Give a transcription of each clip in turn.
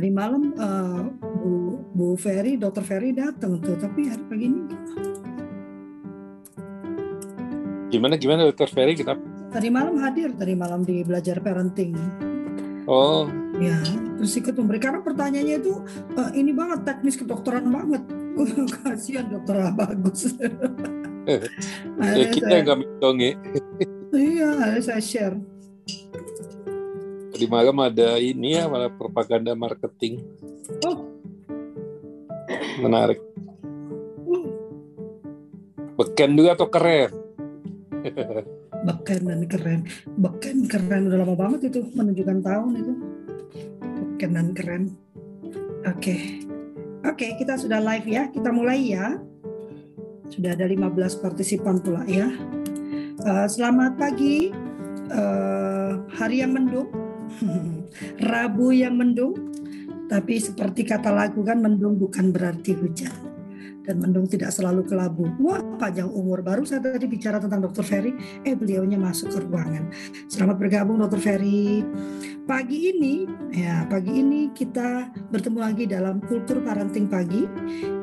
tadi malam uh, Bu Bu Ferry, Dokter Ferry datang tuh, tapi hari pagi ini gimana gimana Dokter Ferry kita tadi malam hadir tadi malam di belajar parenting. Oh. Ya, terus ikut memberikan pertanyaannya itu uh, ini banget teknis kedokteran banget. Kasihan dokter bagus. ya, kita nggak ya. iya, saya share. Tadi malam ada ini ya, malah propaganda marketing. Oh. Menarik. Beken juga atau keren? Beken dan keren. Beken keren udah lama banget itu menunjukkan tahun itu. Beken dan keren. Oke. Okay. Oke, okay, kita sudah live ya. Kita mulai ya. Sudah ada 15 partisipan pula ya. Uh, selamat pagi. Uh, hari yang mendung Rabu yang mendung, tapi seperti kata lagu kan mendung bukan berarti hujan. Dan mendung tidak selalu kelabu. Wah, panjang umur. Baru saya tadi bicara tentang Dr. Ferry, eh beliaunya masuk ke ruangan. Selamat bergabung Dr. Ferry. Pagi ini, ya pagi ini kita bertemu lagi dalam Kultur Parenting Pagi,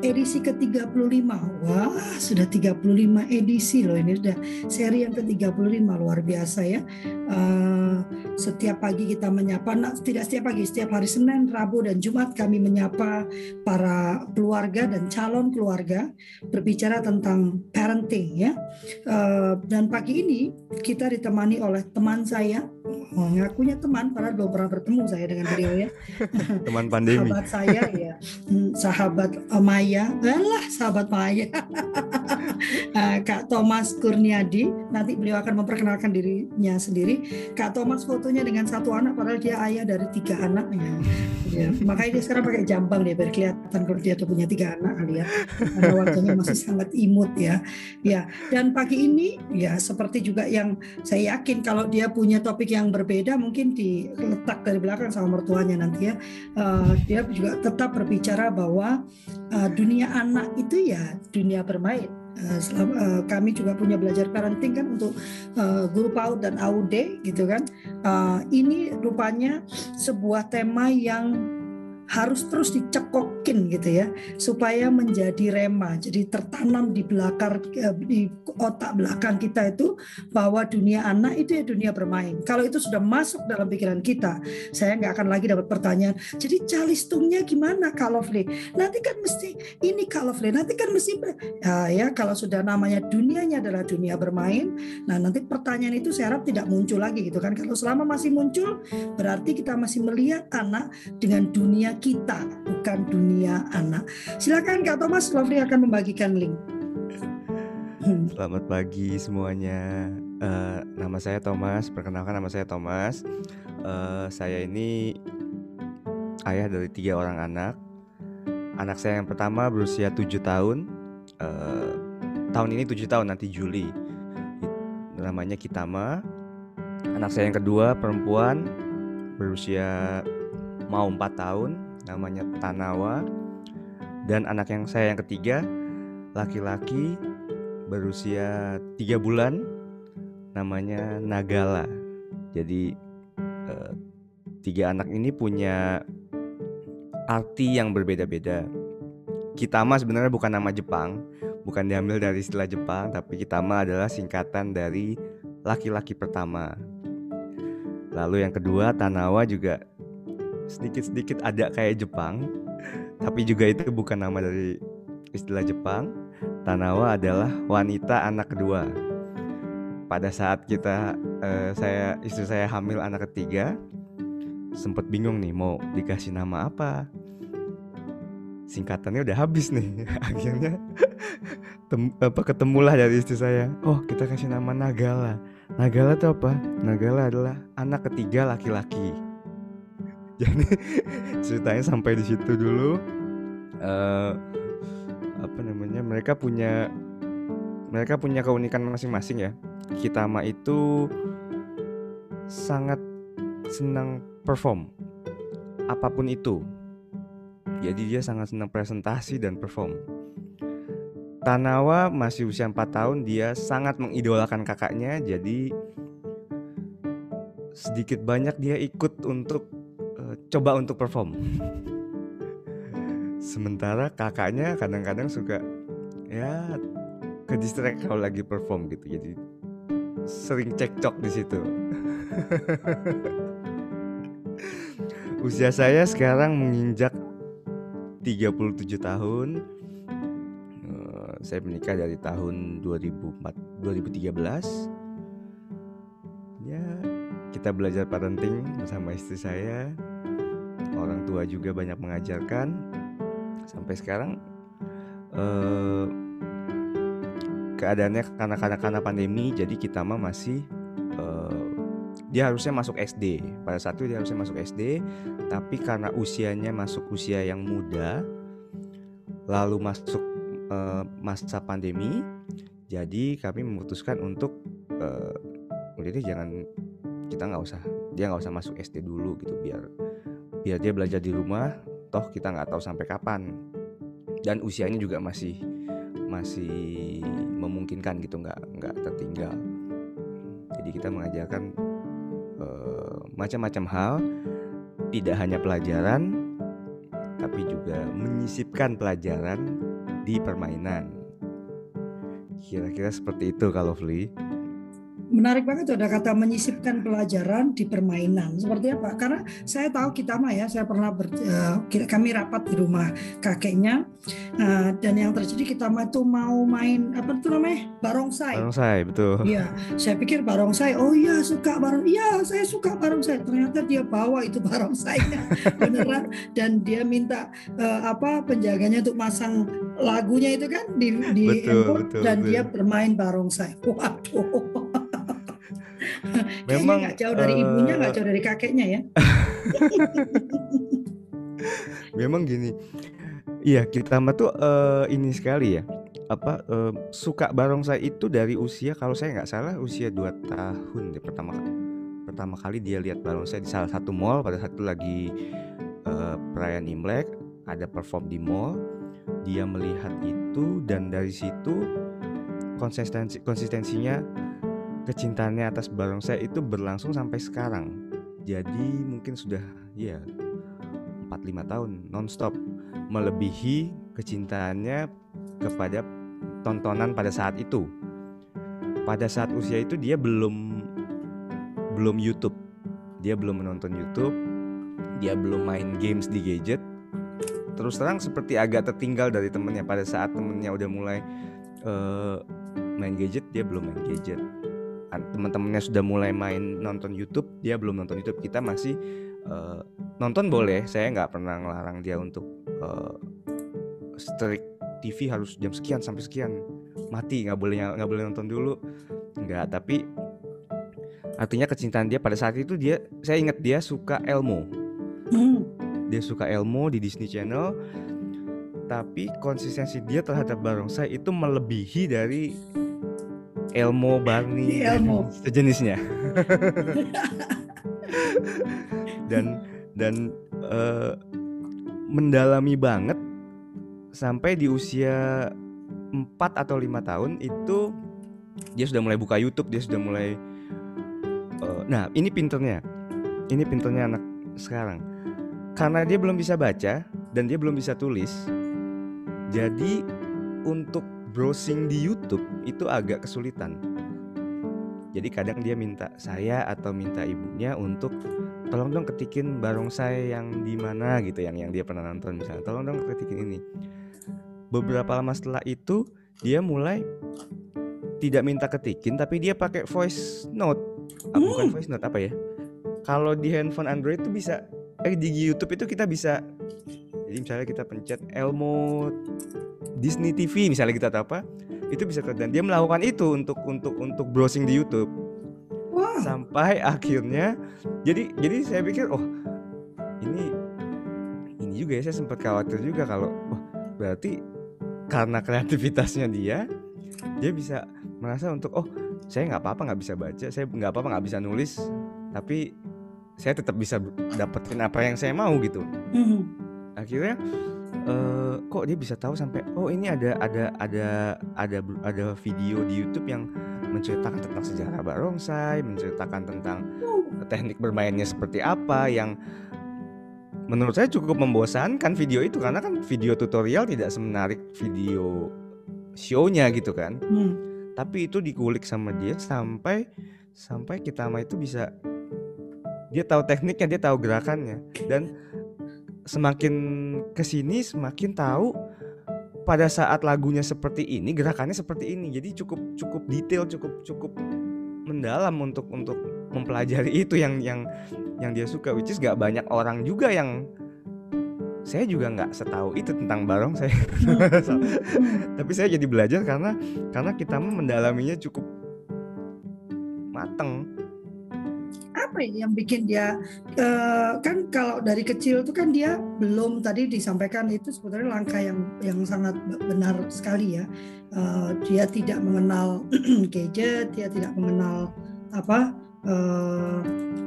edisi ke-35. Wah, sudah 35 edisi loh ini sudah seri yang ke-35 luar biasa ya. Uh, setiap pagi kita menyapa, nah, tidak setiap pagi, setiap hari Senin, Rabu, dan Jumat kami menyapa para keluarga dan calon keluarga berbicara tentang parenting ya. Uh, dan pagi ini kita ditemani oleh teman saya, mengakunya teman, para belum pernah bertemu saya dengan beliau ya. Teman pandemi. sahabat saya ya, hmm, sahabat Maya, lah sahabat Maya. Kak Thomas Kurniadi, nanti beliau akan memperkenalkan dirinya sendiri. Kak Thomas fotonya dengan satu anak, padahal dia ayah dari tiga anak. Ya. ya. Makanya dia sekarang pakai jambang dia biar kelihatan kalau dia tuh punya tiga anak kali ya. Karena wajahnya masih sangat imut ya. Ya, dan pagi ini ya seperti juga yang saya yakin kalau dia punya topik yang berbeda mungkin diletak dari belakang sama mertuanya nanti ya. Uh, dia juga tetap berbicara bahwa uh, dunia anak itu ya dunia bermain. Uh, selama, uh, kami juga punya belajar parenting kan untuk uh, guru PAUD dan AUD gitu kan. Uh, ini rupanya sebuah tema yang harus terus dicekokin gitu ya supaya menjadi rema. Jadi tertanam di belakang eh, di otak belakang kita itu bahwa dunia anak itu ya dunia bermain. Kalau itu sudah masuk dalam pikiran kita saya nggak akan lagi dapat pertanyaan jadi calistungnya gimana kalau nanti kan mesti ini kalau nanti kan mesti ya, ya kalau sudah namanya dunianya adalah dunia bermain nah nanti pertanyaan itu saya harap tidak muncul lagi gitu kan. Kalau selama masih muncul berarti kita masih melihat anak dengan dunia kita, bukan dunia anak. Silakan Kak Thomas, Lovely akan membagikan link. Selamat pagi semuanya. Uh, nama saya Thomas. Perkenalkan nama saya Thomas. Uh, saya ini ayah dari tiga orang anak. Anak saya yang pertama berusia tujuh tahun. Uh, tahun ini tujuh tahun nanti Juli. Namanya Kitama. Anak saya yang kedua perempuan berusia mau empat tahun namanya Tanawa. Dan anak yang saya yang ketiga laki-laki berusia tiga bulan namanya Nagala. Jadi eh, tiga anak ini punya arti yang berbeda-beda. Kitama sebenarnya bukan nama Jepang bukan diambil dari istilah Jepang tapi Kitama adalah singkatan dari laki-laki pertama. Lalu yang kedua Tanawa juga sedikit-sedikit ada kayak Jepang tapi juga itu bukan nama dari istilah Jepang. Tanawa adalah wanita anak kedua. Pada saat kita uh, saya istri saya hamil anak ketiga sempat bingung nih mau dikasih nama apa. Singkatannya udah habis nih akhirnya tem, apa ketemulah dari istri saya. Oh kita kasih nama Nagala. Nagala itu apa? Nagala adalah anak ketiga laki-laki jadi ceritanya sampai di situ dulu. Uh, apa namanya mereka punya mereka punya keunikan masing-masing ya. Kitama itu sangat senang perform apa pun itu. Jadi dia sangat senang presentasi dan perform. Tanawa masih usia 4 tahun dia sangat mengidolakan kakaknya. Jadi sedikit banyak dia ikut untuk coba untuk perform. Sementara kakaknya kadang-kadang suka ya ke distract kalau lagi perform gitu. Jadi sering cekcok di situ. Usia saya sekarang menginjak 37 tahun. Uh, saya menikah dari tahun 2004 2013 kita belajar parenting bersama istri saya orang tua juga banyak mengajarkan. Sampai sekarang eh, keadaannya karena karena karena pandemi jadi kita mah masih eh, dia harusnya masuk SD pada saat itu dia harusnya masuk SD tapi karena usianya masuk usia yang muda lalu masuk eh, masa pandemi jadi kami memutuskan untuk eh, udah deh jangan kita nggak usah dia nggak usah masuk SD dulu gitu biar biar dia belajar di rumah toh kita nggak tahu sampai kapan. Dan usianya juga masih masih memungkinkan gitu nggak nggak tertinggal. Jadi kita mengajarkan uh, macam-macam hal. Tidak hanya pelajaran tapi juga menyisipkan pelajaran di permainan. Kira-kira seperti itu kalau Fli menarik banget tuh ada kata menyisipkan pelajaran di permainan. Seperti apa? Karena saya tahu kita mah ya, saya pernah ber, uh, kami rapat di rumah kakeknya uh, dan yang terjadi kita mah itu mau main apa itu namanya barongsai. Barongsai betul. Iya, saya pikir barongsai. Oh iya suka barong. Iya saya suka barongsai. Ternyata dia bawa itu barongsainya beneran dan dia minta uh, apa penjaganya untuk masang lagunya itu kan di di betul, betul, dan betul. dia bermain barongsai. Waduh. Memang nggak jauh dari uh, ibunya, nggak jauh dari kakeknya ya. Memang gini, iya kita mah tuh uh, ini sekali ya. Apa uh, suka barongsai itu dari usia kalau saya nggak salah usia 2 tahun deh pertama pertama kali dia lihat barongsai di salah satu mall pada saat itu lagi uh, perayaan Imlek ada perform di mall. Dia melihat itu dan dari situ konsistensi konsistensinya kecintaannya atas barongsai itu berlangsung sampai sekarang. Jadi mungkin sudah ya 4-5 tahun nonstop melebihi kecintaannya kepada tontonan pada saat itu. Pada saat usia itu dia belum belum YouTube. Dia belum menonton YouTube. Dia belum main games di gadget. Terus terang seperti agak tertinggal dari temennya pada saat temennya udah mulai uh, main gadget dia belum main gadget teman-temannya sudah mulai main nonton YouTube dia belum nonton YouTube kita masih uh, nonton boleh saya nggak pernah ngelarang dia untuk uh, strict TV harus jam sekian sampai sekian. Mati nggak boleh nggak boleh nonton dulu. Nggak tapi artinya kecintaan dia pada saat itu dia saya ingat dia suka Elmo. Hmm. dia suka Elmo di Disney Channel tapi konsistensi dia terhadap barongsai itu melebihi dari Elmo, Barney, Elmo. sejenisnya. dan dan uh, mendalami banget sampai di usia 4 atau lima tahun itu dia sudah mulai buka YouTube, dia sudah mulai uh, nah, ini pinternya. Ini pinternya anak sekarang. Karena dia belum bisa baca dan dia belum bisa tulis. Jadi untuk browsing di YouTube itu agak kesulitan. Jadi kadang dia minta saya atau minta ibunya untuk tolong dong ketikin barongsai yang di mana gitu yang yang dia pernah nonton misalnya. Tolong dong ketikin ini. Beberapa lama setelah itu dia mulai tidak minta ketikin tapi dia pakai voice note. Ah, bukan hmm. voice note apa ya? Kalau di handphone Android itu bisa eh di YouTube itu kita bisa jadi misalnya kita pencet Elmo Disney TV misalnya kita tahu apa itu bisa dan dia melakukan itu untuk untuk untuk browsing di YouTube wow. sampai akhirnya jadi jadi saya pikir oh ini ini juga ya saya sempat khawatir juga kalau oh berarti karena kreativitasnya dia dia bisa merasa untuk oh saya nggak apa-apa nggak bisa baca saya nggak apa-apa nggak bisa nulis tapi saya tetap bisa dapetin apa yang saya mau gitu mm -hmm. akhirnya uh, kok dia bisa tahu sampai oh ini ada ada ada ada ada video di YouTube yang menceritakan tentang sejarah barongsai, menceritakan tentang teknik bermainnya seperti apa yang menurut saya cukup membosankan video itu karena kan video tutorial tidak semenarik video show-nya gitu kan. Hmm. Tapi itu dikulik sama dia sampai sampai Kitama itu bisa dia tahu tekniknya, dia tahu gerakannya dan semakin ke sini semakin tahu pada saat lagunya seperti ini gerakannya seperti ini. Jadi cukup cukup detail cukup cukup mendalam untuk untuk mempelajari itu yang yang yang dia suka which is gak banyak orang juga yang saya juga nggak setahu itu tentang barong saya. Tapi saya jadi belajar karena karena kita mendalaminya cukup mateng apa ya yang bikin dia eh, kan kalau dari kecil itu kan dia belum tadi disampaikan itu sebetulnya langkah yang yang sangat benar sekali ya. Eh, dia tidak mengenal gadget dia tidak mengenal apa eh,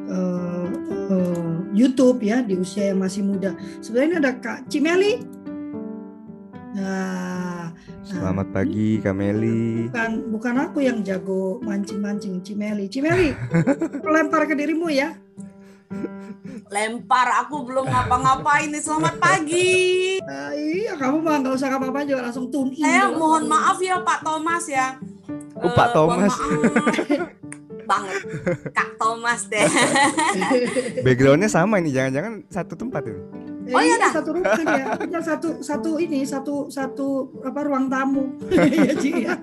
eh, eh, YouTube ya di usia yang masih muda. Sebenarnya ada Kak Cimeli? Nah selamat pagi Kameli bukan bukan aku yang jago mancing-mancing Cimeli Cimeli lempar ke dirimu ya. Lempar aku belum ngapa-ngapain nih. Selamat pagi. Ah, iya kamu mah nggak usah apa-apa juga langsung tune in saya dulu. mohon maaf ya Pak Thomas ya. Oh, Eh, Pak mohon Thomas. banget. Kak Thomas deh. Backgroundnya sama ini jangan-jangan satu tempat ini Eh, Oh, iya iya, dah. satu rumah ya. Kita satu satu ini satu satu apa ruang tamu. Iya, Ci, ya.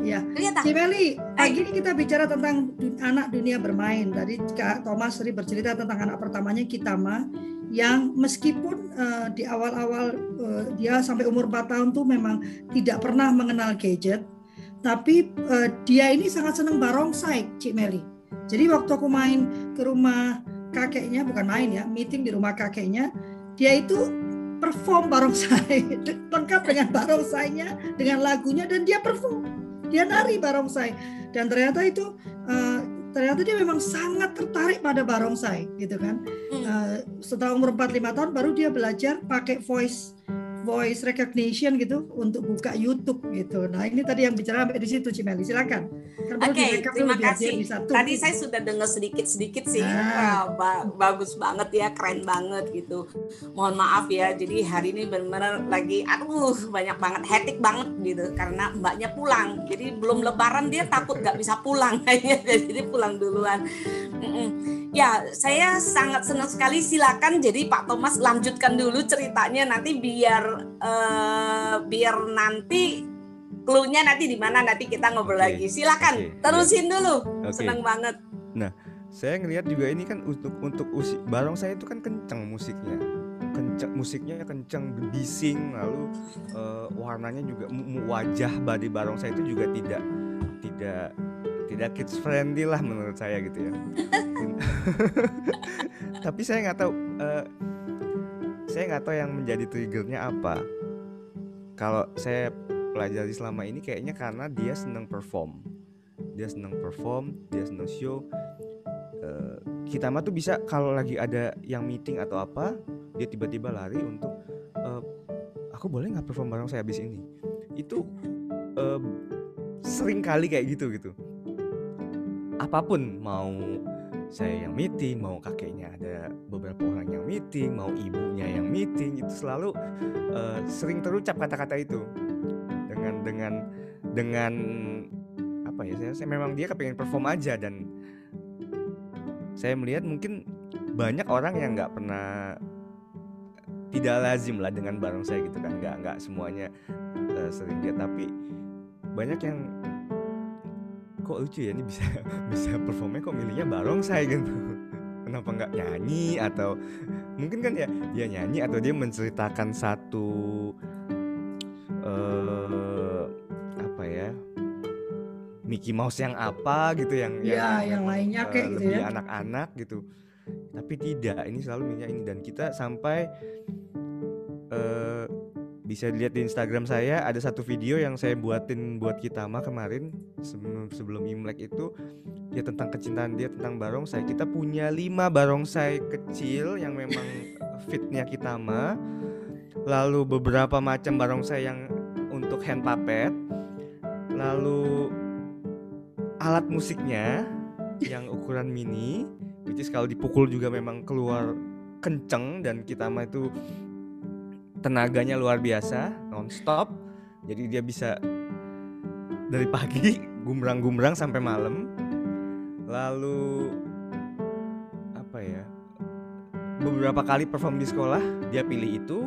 Ya. lihat ah Cimeli, pagi ini kita bicara tentang anak dunia bermain. Tadi Kak Thomas tadi bercerita tentang anak pertamanya Kitama yang meskipun eh, di awal-awal eh, dia sampai umur 4 tahun tuh memang tidak pernah mengenal gadget, tapi eh, dia ini sangat senang barongsai, Cik Meli. Jadi waktu aku main ke rumah kakeknya, bukan main ya, meeting di rumah kakeknya, dia itu perform barongsai, lengkap dengan barongsainya, dengan lagunya, dan dia perform, dia nari barongsai, dan ternyata itu eh, ternyata dia memang sangat tertarik pada barongsai, gitu kan. Eh, setelah umur 4-5 tahun baru dia belajar pakai voice voice recognition gitu untuk buka YouTube gitu. Nah ini tadi yang bicara sampai di situ Cimeli, silakan. Kan Oke, direkap terima kasih. tune Tadi saya sudah dengar sedikit-sedikit sih, Ah. Wah, ba- bagus banget ya, keren banget gitu. Mohon maaf ya, jadi hari ini benar-benar lagi, aduh banyak banget, hektik banget gitu, karena mbaknya pulang. Jadi belum Lebaran dia takut nggak bisa pulang, jadi pulang duluan. Ya, saya sangat senang sekali. Silakan, jadi Pak Thomas lanjutkan dulu ceritanya nanti biar eh, biar nanti clue-nya nanti di mana nanti kita ngobrol Oke, lagi. Silakan, oke, terusin dulu. Oke. Senang banget. saya ngelihat juga ini kan untuk untuk usi barong saya itu kan kenceng musiknya kenceng musiknya kenceng bising lalu eh, warnanya juga wajah body barong saya itu juga tidak tidak tidak kids friendly lah menurut saya gitu ya tapi saya nggak tahu eh, saya nggak tahu yang menjadi triggernya apa. Kalau saya pelajari selama ini kayaknya karena dia senang perform. Dia senang perform dia senang show. Eh, kita mah tuh bisa kalau lagi ada yang meeting atau apa dia tiba-tiba lari untuk eh, aku boleh nggak perform bareng saya habis ini? Itu eh, sering kali kayak gitu gitu. Apa pun mau saya yang meeting mau kakeknya ada beberapa orang yang meeting mau ibunya yang meeting itu selalu eh, sering terucap kata-kata itu. Dengan dengan dengan apa ya saya, saya memang dia kepengen perform aja dan saya melihat mungkin banyak orang yang nggak pernah tidak lazim lah dengan barang saya gitu kan. Nggak nggak semuanya eh, sering lihat tapi banyak yang kok lucu ya ini bisa bisa performnya kok milihnya barong saya gitu. Kenapa nggak nyanyi atau mungkin kan ya dia nyanyi atau dia menceritakan satu eh apa ya Mickey Mouse yang apa gitu yang Ya, yang lainnya eh, kayak gitu lebih ya. anak-anak gitu. Tapi tidak ini selalu minyak ini. Dan kita sampai eh bisa dilihat di Instagram saya ada satu video yang saya buatin buat Kitama kemarin sebelum sebelum Imlek itu ya tentang kecintaan dia tentang barongsai. Kita punya lima barongsai kecil yang memang fitnya Kitama lalu beberapa macam barongsai yang untuk hand puppet lalu alat musiknya yang ukuran mini which is kalau dipukul juga memang keluar kenceng dan kita mah itu tenaganya luar biasa nonstop. Jadi dia bisa dari pagi gumrang-gumrang sampai malam. Lalu apa ya beberapa kali perform di sekolah dia pilih itu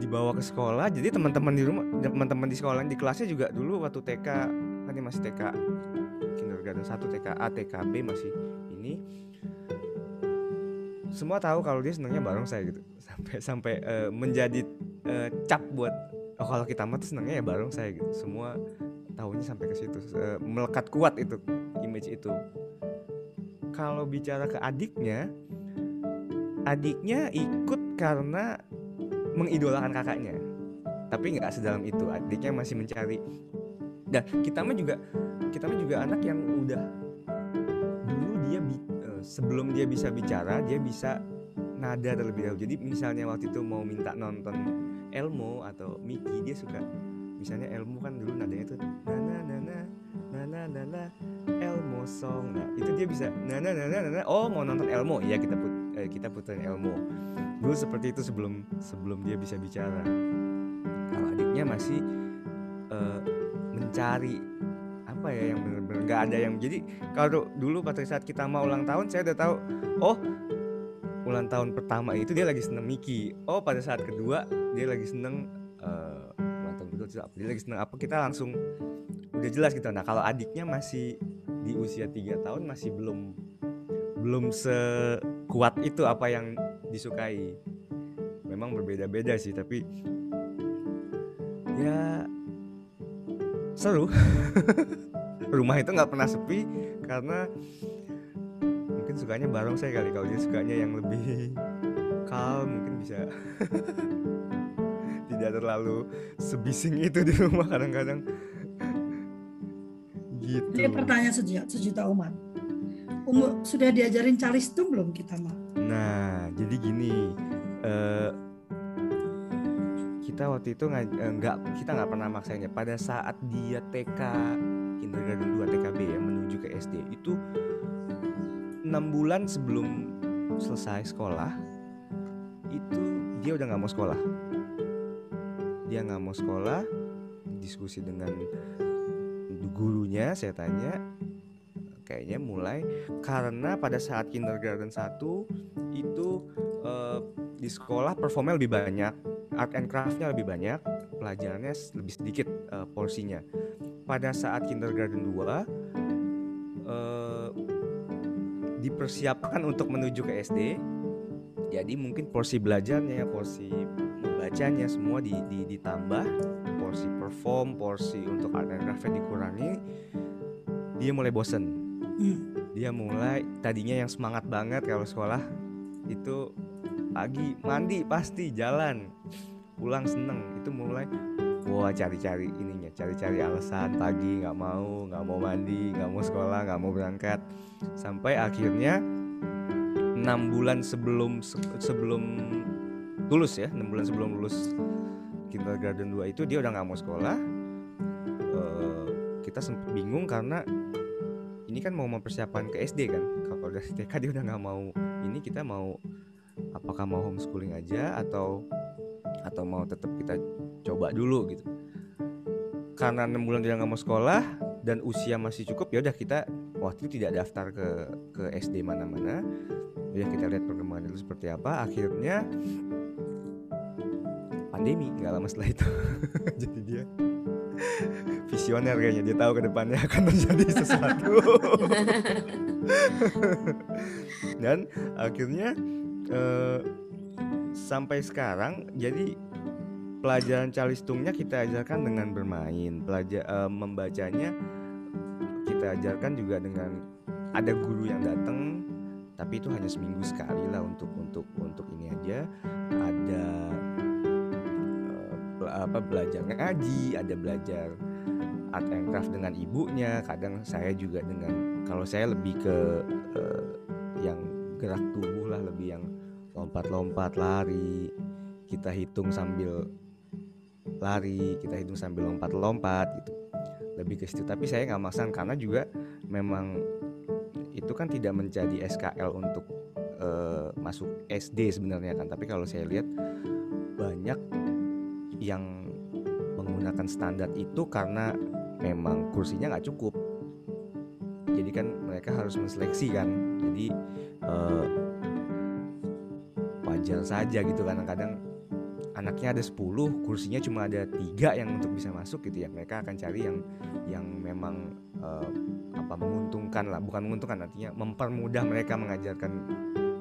dibawa ke sekolah. Jadi teman-teman di rumah teman-teman di sekolah di kelasnya juga dulu waktu TK kan masih TK kindergarten 1 TKA TKB masih ini semua tahu kalau dia senangnya bareng saya gitu. Sampai sampai uh, menjadi uh, cap buat oh kalau kita mah tuh senangnya ya bareng saya gitu. Semua tahunya sampai ke situ. Uh, melekat kuat itu image itu. Kalau bicara ke adiknya adiknya ikut karena mengidolakan kakaknya. Tapi nggak sedalam itu adiknya masih mencari. Dan kita mah juga kita mah juga anak yang udah dulu dia sebelum dia bisa bicara dia bisa nada terlebih dahulu jadi misalnya waktu itu mau minta nonton Elmo atau Mickey dia suka misalnya Elmo kan dulu nadanya itu nana nana nana nana Elmo song nah itu dia bisa nana nana nana oh mau nonton Elmo ya kita put eh, kita puterin Elmo dulu seperti itu sebelum sebelum dia bisa bicara kalau adiknya masih uh, mencari apa ya yang benar-benar nggak ada yang jadi kalau dulu pada saat kita mau ulang tahun saya udah tahu oh ulang tahun pertama itu dia lagi seneng Miki oh pada saat kedua dia lagi seneng uh, ulang tahun kedua dia lagi seneng apa kita langsung udah jelas gitu. Nah kalau adiknya masih di usia tiga tahun masih belum belum sekuat itu apa yang disukai. Memang berbeda-beda sih tapi ya seru rumah itu nggak pernah sepi karena mungkin sukanya bareng saya kali kalau dia sukanya yang lebih calm mungkin bisa tidak terlalu sebising itu di rumah kadang-kadang gitu. Ini pertanyaan sejuta, sejuta umat. Umur sudah diajarin calistung belum kita mah? Nah, jadi gini, uh, kita waktu itu nggak kita nggak pernah maksainnya. Pada saat dia TK kindergarten 2 TKB ya menuju ke SD itu enam bulan sebelum selesai sekolah itu dia udah nggak mau sekolah. Dia nggak mau sekolah diskusi dengan gurunya saya tanya kayaknya mulai. Karena pada saat kindergarten 1 itu uh, di sekolah performnya lebih banyak art and craftnya lebih banyak pelajarannya lebih sedikit uh, porsinya pada saat kindergarten 2 uh, eh, dipersiapkan untuk menuju ke SD. Jadi mungkin porsi belajarnya, porsi membacanya semua di, di, ditambah, porsi perform, porsi untuk art and craft dikurangi. Dia mulai bosen. Hmm. Dia mulai tadinya yang semangat banget kalau sekolah itu pagi mandi pasti jalan pulang seneng itu mulai wah cari-cari ininya cari-cari alasan pagi nggak mau nggak mau mandi nggak mau sekolah nggak mau berangkat. Sampai akhirnya enam bulan sebelum sebelum lulus ya enam bulan sebelum lulus kindergarten 2 itu dia udah nggak mau sekolah. Uh, kita sempat bingung karena ini kan mau mempersiapkan ke SD kan. Kalau dari TK dia udah nggak mau ini kita mau apakah mau homeschooling aja atau atau mau tetap kita coba dulu gitu karena enam bulan dia nggak mau sekolah dan usia masih cukup ya udah kita waktu itu tidak daftar ke ke SD mana-mana. Ya kita lihat perkembangan itu seperti apa. Akhirnya pandemi nggak lama setelah itu. Jadi dia visioner kayaknya dia tahu ke depannya akan terjadi sesuatu. Dan akhirnya eh, sampai sekarang jadi pelajaran calistungnya kita ajarkan dengan bermain. Pelajar uh, membacanya kita ajarkan juga dengan ada guru yang datang tapi itu hanya seminggu sekali lah untuk untuk untuk ini aja. Ada uh, apa belajar ngaji ada belajar art and craft dengan ibunya kadang saya juga dengan kalau saya lebih ke uh, yang gerak tubuh lah lebih yang lompat-lompat lari. Kita hitung sambil lari kita hitung sambil lompat-lompat gitu. Lebih ke situ tapi saya nggak maksakan karena juga memang itu kan tidak menjadi SKL untuk eh, masuk SD sebenarnya kan. Tapi kalau saya lihat banyak yang menggunakan standar itu karena memang kursinya nggak cukup. Jadi kan mereka harus menseleksi kan. Jadi eh, wajar saja gitu kadang-kadang anaknya ada 10 kursinya cuma ada tiga yang untuk bisa masuk gitu ya. Mereka akan cari yang yang memang eh, apa menguntungkan lah. Bukan menguntungkan artinya mempermudah mereka mengajarkan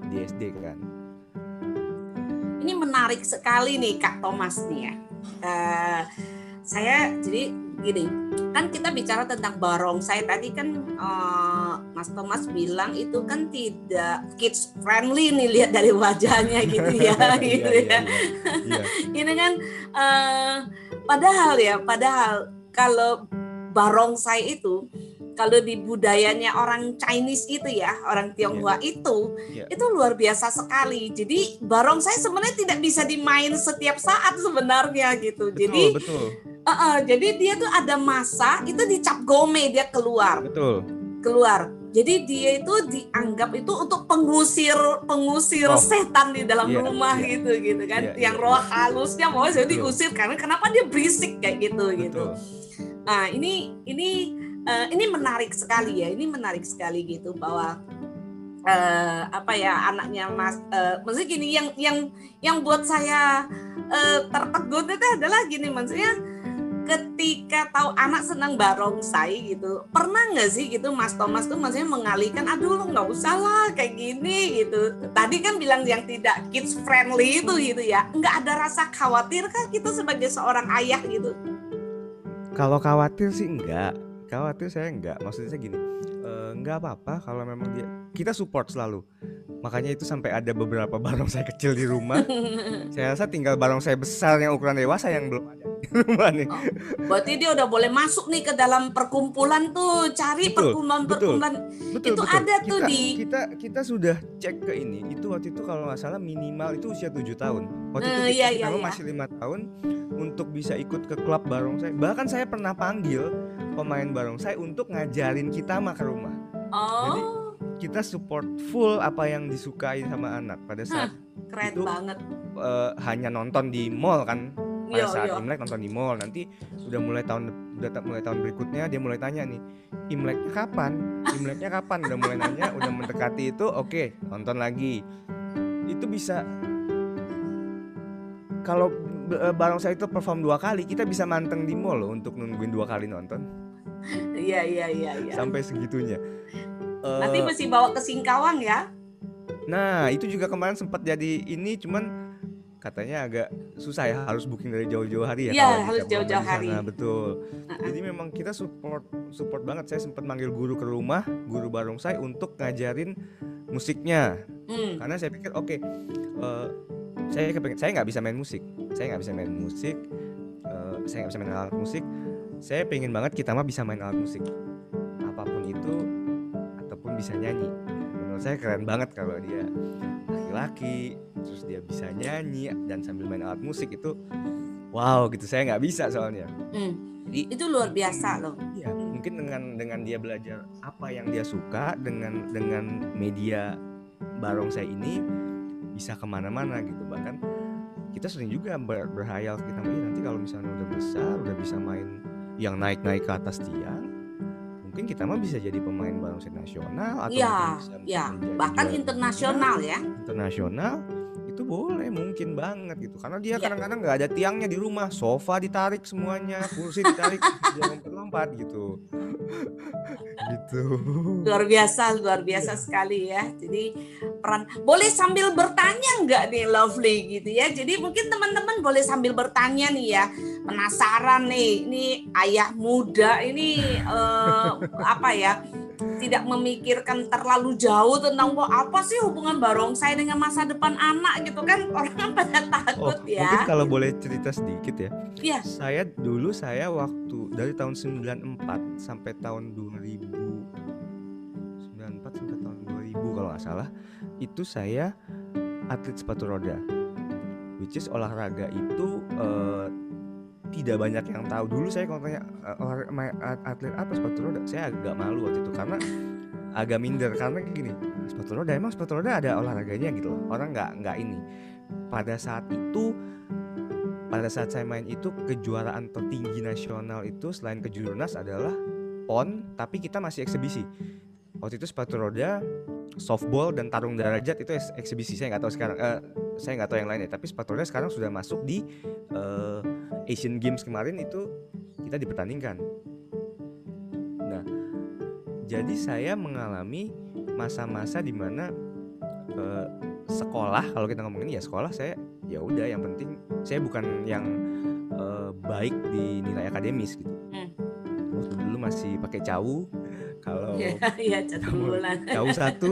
di SD kan. Ini menarik sekali nih Kak Thomas nih ya. Eh, saya jadi gini, kan kita bicara tentang barongsai. Tadi kan eh, Mas Thomas bilang itu kan tidak kids friendly nih lihat dari wajahnya gitu ya, gitu Iya, ya. iya, iya. Ini kan eh, padahal ya, padahal kalau barongsai itu kalau di budayanya orang Chinese itu ya, orang Tionghoa itu, Iya. itu luar biasa sekali. Jadi barongsai sebenarnya tidak bisa dimain setiap saat sebenarnya gitu. betul Jadi betul eh, eh, jadi dia tuh ada masa itu dicap gome dia keluar, betul keluar. Jadi dia itu dianggap itu untuk pengusir pengusir Oh. setan di dalam Iya, rumah iya. gitu gitu kan. Iya, Yang iya, roh halusnya mau jadi diusir karena kenapa dia berisik kayak gitu gitu. betul Nah, ini ini eh, ini menarik sekali ya. Ini menarik sekali gitu bahwa eh, apa ya anaknya Mas eh, maksudnya gini yang yang yang buat saya eh, tertegun itu adalah gini maksudnya ketika tahu anak senang barongsai gitu pernah nggak sih gitu Mas Thomas tuh maksudnya mengalihkan aduh lu nggak usah lah kayak gini gitu. Tadi kan bilang yang tidak kids friendly itu gitu ya nggak ada rasa khawatir kan kita sebagai seorang ayah gitu? Kalau khawatir sih enggak, khawatir saya enggak. Maksudnya saya gini, eh, enggak apa-apa kalau memang dia kita support selalu. Makanya itu sampai ada beberapa barongsai kecil di rumah. saya rasa tinggal barongsai besar yang ukuran dewasa yang belum ada di rumah nih. Berarti dia udah boleh masuk nih ke dalam perkumpulan tuh, cari Betul, perkumpulan-perkumpulan. Betul, Itu betul. ada tuh kita, di- kita kita sudah cek ke ini. Itu waktu itu kalau nggak salah minimal itu usia 7 tahun. Waktu itu Eh, kita, iya, kita iya, iya. masih lima tahun untuk bisa ikut ke klub barongsai. Bahkan saya pernah panggil pemain barongsai untuk ngajarin kita mah ke rumah. Oh, kita support full apa yang disukai sama anak. Pada saat keren itu- banget. eh, hanya nonton di mall kan. Pada Iya, saat iya. Imlek nonton di mall. Nanti udah mulai tahun udah mulai tahun berikutnya dia mulai tanya nih Imleknya kapan? Imleknya kapan? Udah mulai nanya udah mendekati itu oke nonton lagi. Itu bisa kalau eh, barongsai itu perform dua kali kita bisa manteng di mall loh untuk nungguin dua kali nonton Iya, iya, iya, iya. sampai segitunya Nanti mesti bawa ke Singkawang ya. Nah, itu juga kemarin sempat jadi ini cuman katanya agak susah ya, harus booking dari jauh-jauh hari ya. Iya, harus jauh-jauh di sana, hari. Betul. Heeh. Jadi memang kita support support banget. Saya sempat manggil guru ke rumah, guru barongsai untuk ngajarin musiknya. Hmm. Karena saya pikir oke, eh, saya kepengen, saya nggak bisa main musik, saya nggak bisa main musik, eh, saya nggak bisa main alat musik. Saya pengen banget kita mah bisa main alat musik, apa pun itu, ataupun bisa nyanyi. Menurut saya keren banget kalau dia laki-laki, terus dia bisa nyanyi dan sambil main alat musik itu, wow gitu. Saya nggak bisa soalnya. Hmm. Jadi Itu luar biasa loh. Iya, mungkin dengan dengan dia belajar apa yang dia suka dengan dengan media barongsai ini bisa ke mana-mana gitu. Bahkan kita sering juga ber- berhayal kita "Ih, nanti kalau misalnya udah besar, udah bisa main yang naik-naik ke atas tiang, mungkin kita mah bisa jadi pemain barongsai nasional atau mungkin bisa ya. Bahkan internasional ya. internasional itu boleh mungkin banget gitu karena dia Iya. kadang-kadang nggak ada tiangnya di rumah sofa ditarik semuanya kursi ditarik dia lompat-lompat gitu gitu Luar biasa, luar biasa sekali ya. Jadi peran boleh sambil bertanya nggak nih Lovely gitu ya. Jadi mungkin teman-teman boleh sambil bertanya nih ya. Penasaran nih, ini ayah muda ini eh, apa ya? Tidak memikirkan terlalu jauh tentang wah apa sih hubungan barongsai dengan masa depan anak gitu kan orang pada oh takut mungkin ya. kalau boleh cerita sedikit ya Iya. saya dulu saya waktu dari tahun 94 sampai tahun 2000 94 sampai tahun 2000 kalau nggak salah itu saya atlet sepatu roda which is olahraga itu eh, tidak banyak yang tahu. Dulu saya kalau tanya eh, atlet apa sepatu roda? Saya agak malu waktu itu karena agak minder. Karena gini sepatu roda emang sepatu roda ada olahraganya gitu loh. Orang nggak nggak ini. Pada saat itu pada saat saya main itu kejuaraan tertinggi nasional itu selain kejurnas adalah pon tapi kita masih eksibisi waktu itu sepatu roda softball dan tarung derajat itu eks- eksibisi. Saya nggak tahu sekarang eh, saya nggak tahu yang lainnya. Tapi sepatu roda sekarang sudah masuk di eh, Asian Games kemarin itu kita dipertandingkan. Nah jadi saya mengalami masa-masa di mana eh, sekolah kalau kita ngomongin ya sekolah saya ya udah yang penting saya bukan yang eh, baik di nilai akademis gitu. Hmm. Waktu dulu masih pakai cawu. Kalau satu bulan. cawu satu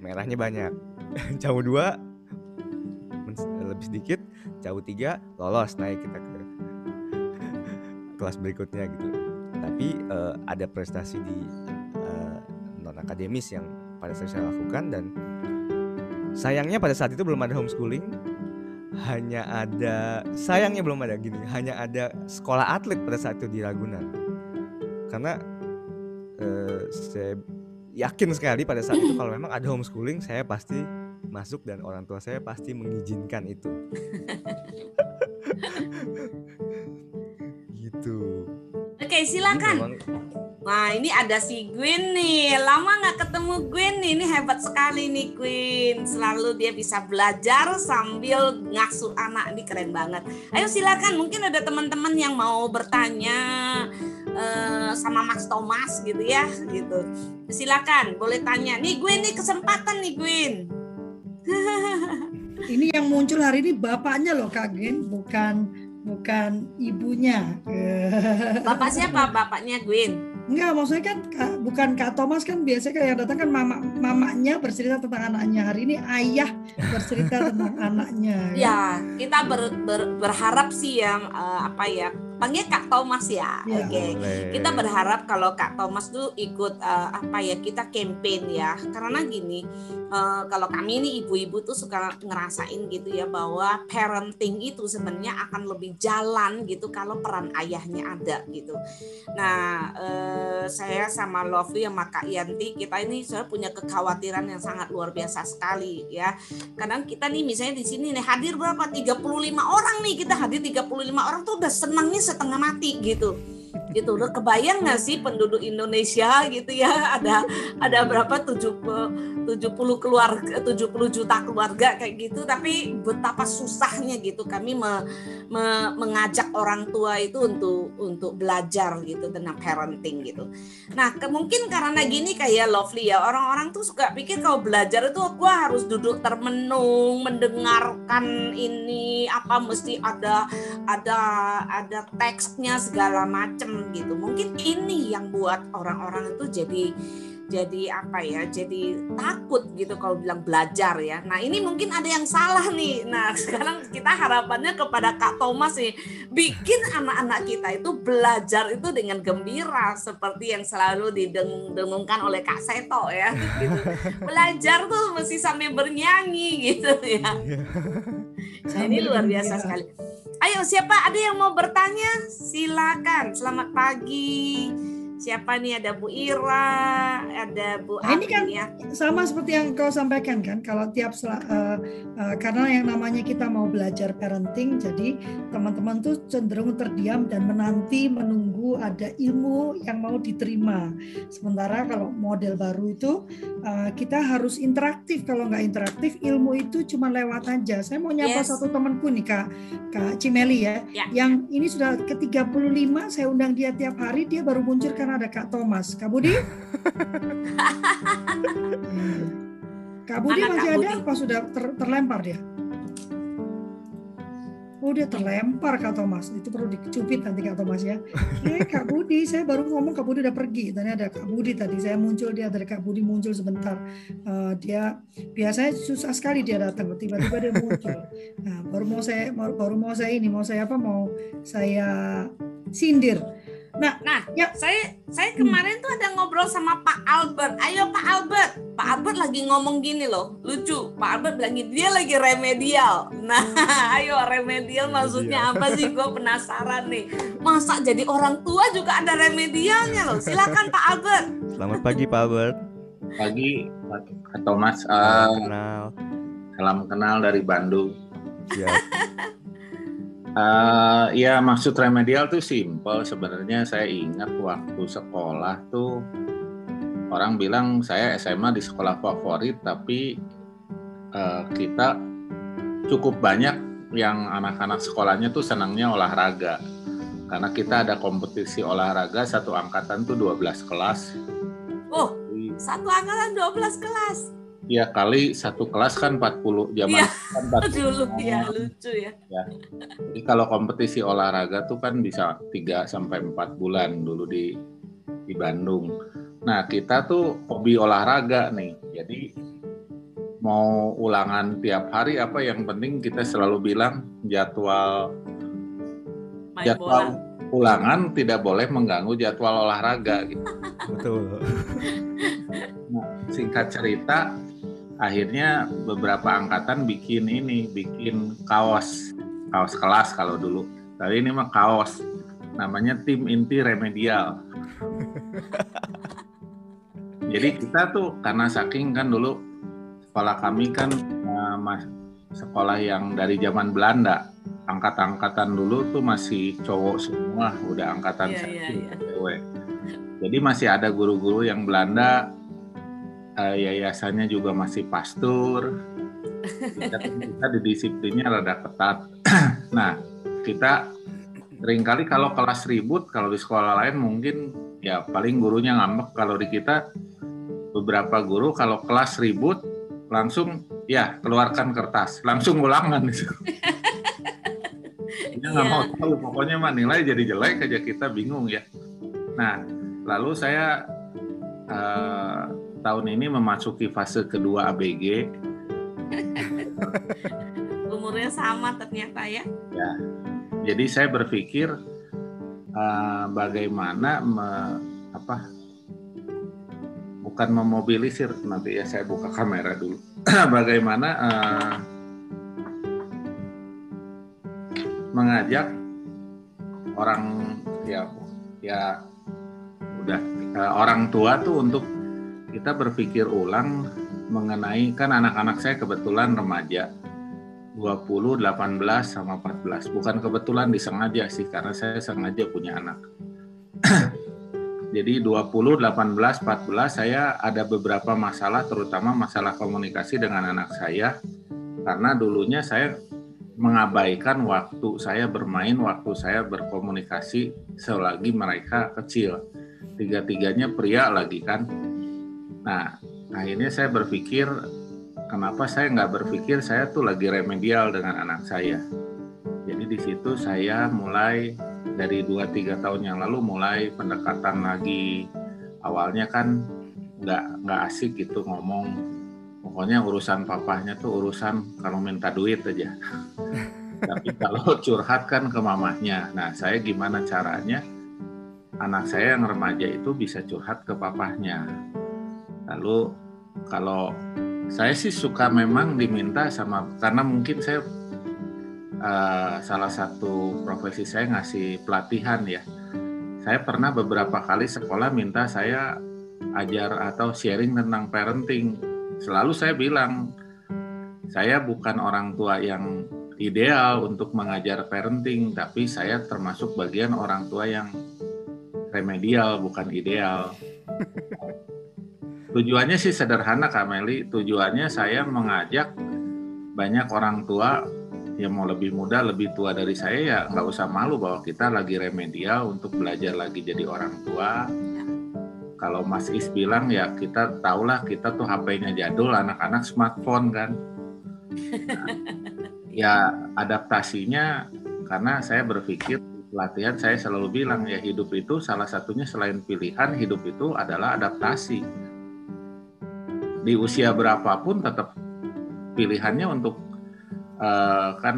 merahnya banyak. Cawu dua lebih sedikit. Cawu tiga lolos naik kita ke kelas berikutnya gitu. Tapi eh, ada prestasi di non akademis yang pada saat saya lakukan dan sayangnya pada saat itu belum ada homeschooling. Hanya ada sayangnya belum ada gini hanya ada sekolah atlet pada saat itu di Ragunan karena eh, saya yakin sekali pada saat itu kalau memang ada homeschooling saya pasti masuk dan orang tua saya pasti mengizinkan itu gitu Oke, Ini silakan. memang Nah, ini ada si Gwen nih. Lama nggak ketemu Gwen nih. Ini hebat sekali nih Gwen. Selalu dia bisa belajar sambil ngasuh anak. Ini keren banget. Ayo silakan. Mungkin ada teman-teman yang mau bertanya eh, sama Mas Thomas gitu ya, gitu. Silakan, boleh tanya. Nih Gwen nih kesempatan nih Gwen. Ini yang muncul hari ini bapaknya loh Kak Gen, bukan bukan ibunya. Bapak siapa? Bapaknya Gwen. Enggak, maksudnya kan bukan Kak Thomas kan biasanya kan yang datang kan mama mamanya bercerita tentang anaknya. Hari ini ayah bercerita tentang anaknya. Ya, kita ber- ber- berharap sih ya eh, apa ya? Panggil Kak Thomas ya. Ya. Oke. boleh. kita berharap kalau Kak Thomas tuh ikut eh, apa ya kita campaign ya karena gini eh, kalau kami ini ibu-ibu tuh suka ngerasain gitu ya bahwa parenting itu sebenarnya akan lebih jalan gitu kalau peran ayahnya ada gitu nah eh, saya sama Lovely sama Kak Yanti kita ini saya punya kekhawatiran yang sangat luar biasa sekali ya kadang kita nih misalnya di sini nih hadir berapa 35 orang nih kita hadir 35 orang tuh udah senangnya setengah mati gitu gitu. Udah kebayang nggak sih penduduk Indonesia gitu ya? Ada ada berapa 70 70 keluarga 70 juta keluarga kayak gitu. Tapi betapa susahnya gitu kami me- me- mengajak orang tua itu untuk untuk belajar gitu tentang parenting gitu. Nah ke- mungkin karena gini kayak Lovely ya orang-orang tuh suka pikir kalau belajar itu gua harus duduk termenung mendengarkan ini apa mesti ada ada ada teksnya segala macem gitu. Mungkin ini yang buat orang-orang itu jadi jadi apa ya jadi takut gitu kalau bilang belajar ya. Nah ini mungkin ada yang salah nih. Nah sekarang kita harapannya kepada Kak Thomas nih. Bikin anak-anak kita itu belajar itu dengan gembira seperti yang selalu didengungkan oleh Kak Seto ya. Gitu belajar tuh mesti sambil bernyanyi gitu ya Nah, ini luar biasa sekali. Ayo siapa ada yang mau bertanya? Silakan. Selamat pagi. Siapa nih ada Bu Ira, ada Bu Nah, ini kan ya. sama seperti yang kau sampaikan kan kalau tiap eh, eh, karena yang namanya kita mau belajar parenting jadi teman-teman tuh cenderung terdiam dan menanti menunggu ada ilmu yang mau diterima sementara kalau model baru itu eh, kita harus interaktif kalau nggak interaktif ilmu itu cuma lewat aja saya mau nyapa Yes. satu temanku nih kak kak Cimeli ya, Ya. yang ini sudah ke 35 saya undang dia tiap hari dia baru muncul karena ada kak Thomas kak Budi. Kak Budi Mana Kak masih ada Budi? apa sudah ter- terlempar dia? Oh dia terlempar Kak Thomas, itu perlu dicubit nanti Kak Thomas ya. Eh Kak Budi, saya baru ngomong Kak Budi udah pergi. Tadi ada Kak Budi tadi, saya muncul dia dari Kak Budi muncul sebentar. Eh, dia biasanya susah sekali dia datang, tiba-tiba dia muncul. Nah, baru mau saya baru mau saya ini, mau saya apa? Mau saya sindir. Nah, Ya. saya saya kemarin tuh ada ngobrol sama Pak Albert. Ayo Pak Albert. Pak Albert lagi ngomong gini loh, lucu. Pak Albert bilang gini, dia lagi remedial. Nah, ayo remedial maksudnya apa sih? Gue penasaran nih. Masa jadi orang tua juga ada remedialnya loh. Silakan Pak Albert. Selamat pagi Pak Albert. Pagi Pak Thomas. Salam Uh, kenal. salam kenal dari Bandung. Ya, Uh, ya maksud remedial tuh simple. Sebenarnya saya ingat waktu sekolah tuh orang bilang saya SMA di sekolah favorit, tapi uh, kita cukup banyak yang anak-anak sekolahnya tuh senangnya olahraga. Karena kita ada kompetisi olahraga satu angkatan tuh 12 kelas. Oh, satu angkatan 12 kelas. Ya kali satu kelas kan 40 zaman Iya. kan 40 Dulu ya lucu ya. Jadi kalau kompetisi olahraga tuh kan bisa 3 sampai 4 bulan dulu di di Bandung. Nah, kita tuh hobi olahraga nih. Jadi mau ulangan tiap hari apa yang penting kita selalu bilang jadwal Main jadwal bola. ulangan tidak boleh mengganggu jadwal olahraga gitu. betul. Singkat cerita akhirnya beberapa angkatan bikin ini, bikin kaos. Kaos kelas kalau dulu. Tapi ini mah kaos. Namanya tim inti remedial. Jadi kita tuh karena saking kan dulu sekolah kami kan eh, mas sekolah yang dari zaman Belanda. Angkat-angkatan dulu tuh masih cowok semua, udah angkatan saya iya, tuh iya. cewek. Jadi masih ada guru-guru yang Belanda, eh, yayasannya juga masih pastur. Kita, kita di disiplinnya rada ketat. nah, kita sering kali kalau kelas ribut, kalau di sekolah lain mungkin ya paling gurunya ngambek. Kalau di kita beberapa guru kalau kelas ribut langsung ya keluarkan kertas, langsung ulangan. Dia nggak Iya. mau tahu, pokoknya mah nilai jadi jelek aja kita bingung ya. Nah, lalu saya eh, tahun ini memasuki fase kedua ABG. Umurnya sama ternyata ya. Jadi saya berpikir eh, bagaimana me- apa bukan memobilisir nanti ya saya buka kamera dulu. bagaimana eh, mengajak orang ya ya udah eh, orang tua tuh untuk kita berpikir ulang mengenai kan anak-anak saya kebetulan remaja 20, 18 sama 14. Bukan kebetulan disengaja sih karena saya sengaja punya anak. Jadi 20, 18, 14 saya ada beberapa masalah terutama masalah komunikasi dengan anak saya karena dulunya saya mengabaikan waktu saya bermain, waktu saya berkomunikasi selagi mereka kecil. Tiga-tiganya pria lagi kan. Nah, akhirnya saya berpikir kenapa saya nggak berpikir saya tuh lagi remedial dengan anak saya. Jadi di situ saya mulai dari 2-3 tahun yang lalu mulai pendekatan lagi. Awalnya kan nggak nggak asik gitu ngomong. Pokoknya urusan papahnya tuh urusan kalau minta duit aja. Tapi kalau curhat kan ke mamahnya. Nah saya gimana caranya anak saya yang remaja itu bisa curhat ke papahnya. Lalu kalau saya sih suka memang diminta sama karena mungkin saya eh, salah satu profesi saya ngasih pelatihan ya. Saya pernah beberapa kali sekolah minta saya ajar atau sharing tentang parenting. Selalu saya bilang saya bukan orang tua yang ideal untuk mengajar parenting, tapi saya termasuk bagian orang tua yang remedial bukan ideal. Tujuannya sih sederhana Kak Meli. Tujuannya saya mengajak banyak orang tua yang mau lebih muda, lebih tua dari saya ya nggak usah malu bahwa kita lagi remedial untuk belajar lagi jadi orang tua. Kalau Mas Is bilang ya kita tahulah kita tuh HP-nya jadul, anak-anak smartphone kan. Nah, ya adaptasinya karena saya berpikir pelatihan saya selalu bilang ya hidup itu salah satunya selain pilihan hidup itu adalah adaptasi di usia berapapun tetap pilihannya untuk eh, kan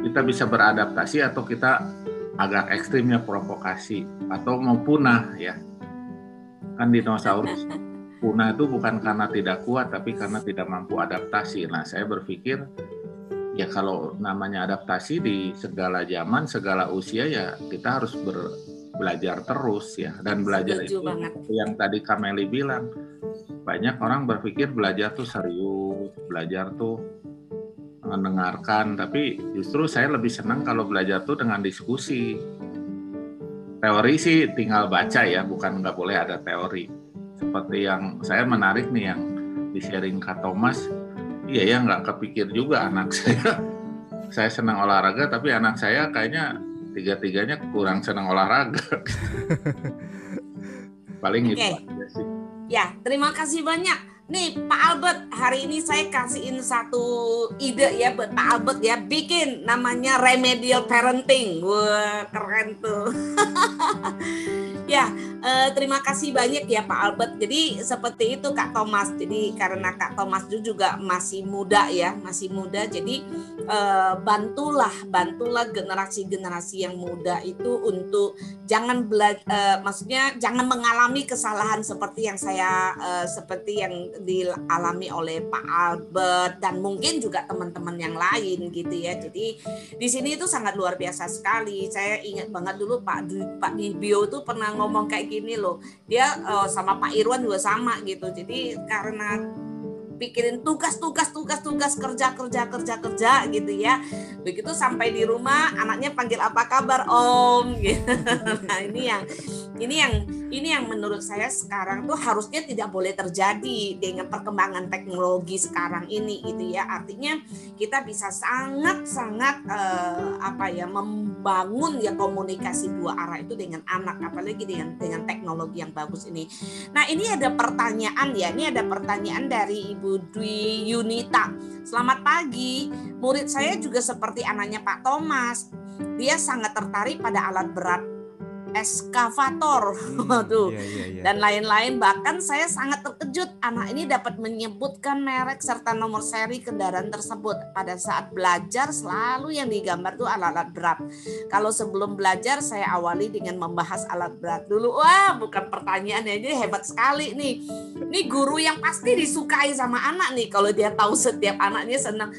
kita bisa beradaptasi atau kita agak ekstrimnya provokasi atau mau punah ya. Kan dinosaurus punah itu bukan karena tidak kuat tapi karena tidak mampu adaptasi. Nah saya berpikir ya kalau namanya adaptasi di segala zaman segala usia ya kita harus ber- belajar terus ya. Dan belajar Setuju itu banget. yang tadi Kameli bilang banyak orang berpikir belajar tuh serius belajar tuh mendengarkan tapi justru saya lebih senang kalau belajar tuh dengan diskusi. Teori sih tinggal baca ya bukan nggak boleh ada teori. Seperti yang saya menarik nih yang di sharing Kak Thomas iya ya nggak kepikir juga anak saya. Saya senang olahraga tapi anak saya kayaknya tiga-tiganya kurang senang olahraga. Paling itu Oke. aja sih Ya, terima kasih banyak. Nih Pak Albert, hari ini saya kasihin satu ide ya buat Pak Albert ya, bikin namanya remedial parenting. Wah, keren tuh. ya, eh, terima kasih banyak ya Pak Albert. Jadi seperti itu Kak Thomas. Jadi karena Kak Thomas itu juga masih muda ya, masih muda. Jadi eh, bantulah, bantulah generasi-generasi yang muda itu untuk jangan belajar, maksudnya jangan mengalami kesalahan seperti yang saya eh, seperti yang dialami oleh Pak Albert dan mungkin juga teman-teman yang lain gitu ya. Jadi di sini itu sangat luar biasa sekali. Saya ingat banget dulu Pak Pak Dibio itu pernah ngomong kayak gini loh. Dia eh, sama Pak Irwan juga sama gitu. Jadi karena pikirin tugas tugas tugas tugas kerja kerja kerja kerja gitu ya. Begitu sampai di rumah anaknya panggil apa kabar om? Gitu. Nah ini yang ini yang ini yang menurut saya sekarang tuh harusnya tidak boleh terjadi dengan perkembangan teknologi sekarang ini gitu ya. Artinya kita bisa sangat sangat eh, apa ya membangun ya komunikasi dua arah itu dengan anak apalagi dengan dengan teknologi yang bagus ini. Nah ini ada pertanyaan ya ini ada pertanyaan dari Ibu Dwi Yunita. Selamat pagi. Murid saya juga seperti anaknya Pak Thomas. Dia sangat tertarik pada alat berat eskavator. Waduh. Iya, iya, iya. dan lain-lain bahkan saya sangat terkejut anak ini dapat menyebutkan merek serta nomor seri kendaraan tersebut. Pada saat belajar selalu yang digambar tuh alat-alat berat. Kalau sebelum belajar saya awali dengan membahas alat berat dulu. Wah bukan pertanyaannya jadi hebat sekali nih. Ini guru yang pasti disukai sama anak nih kalau dia tahu setiap anaknya senang.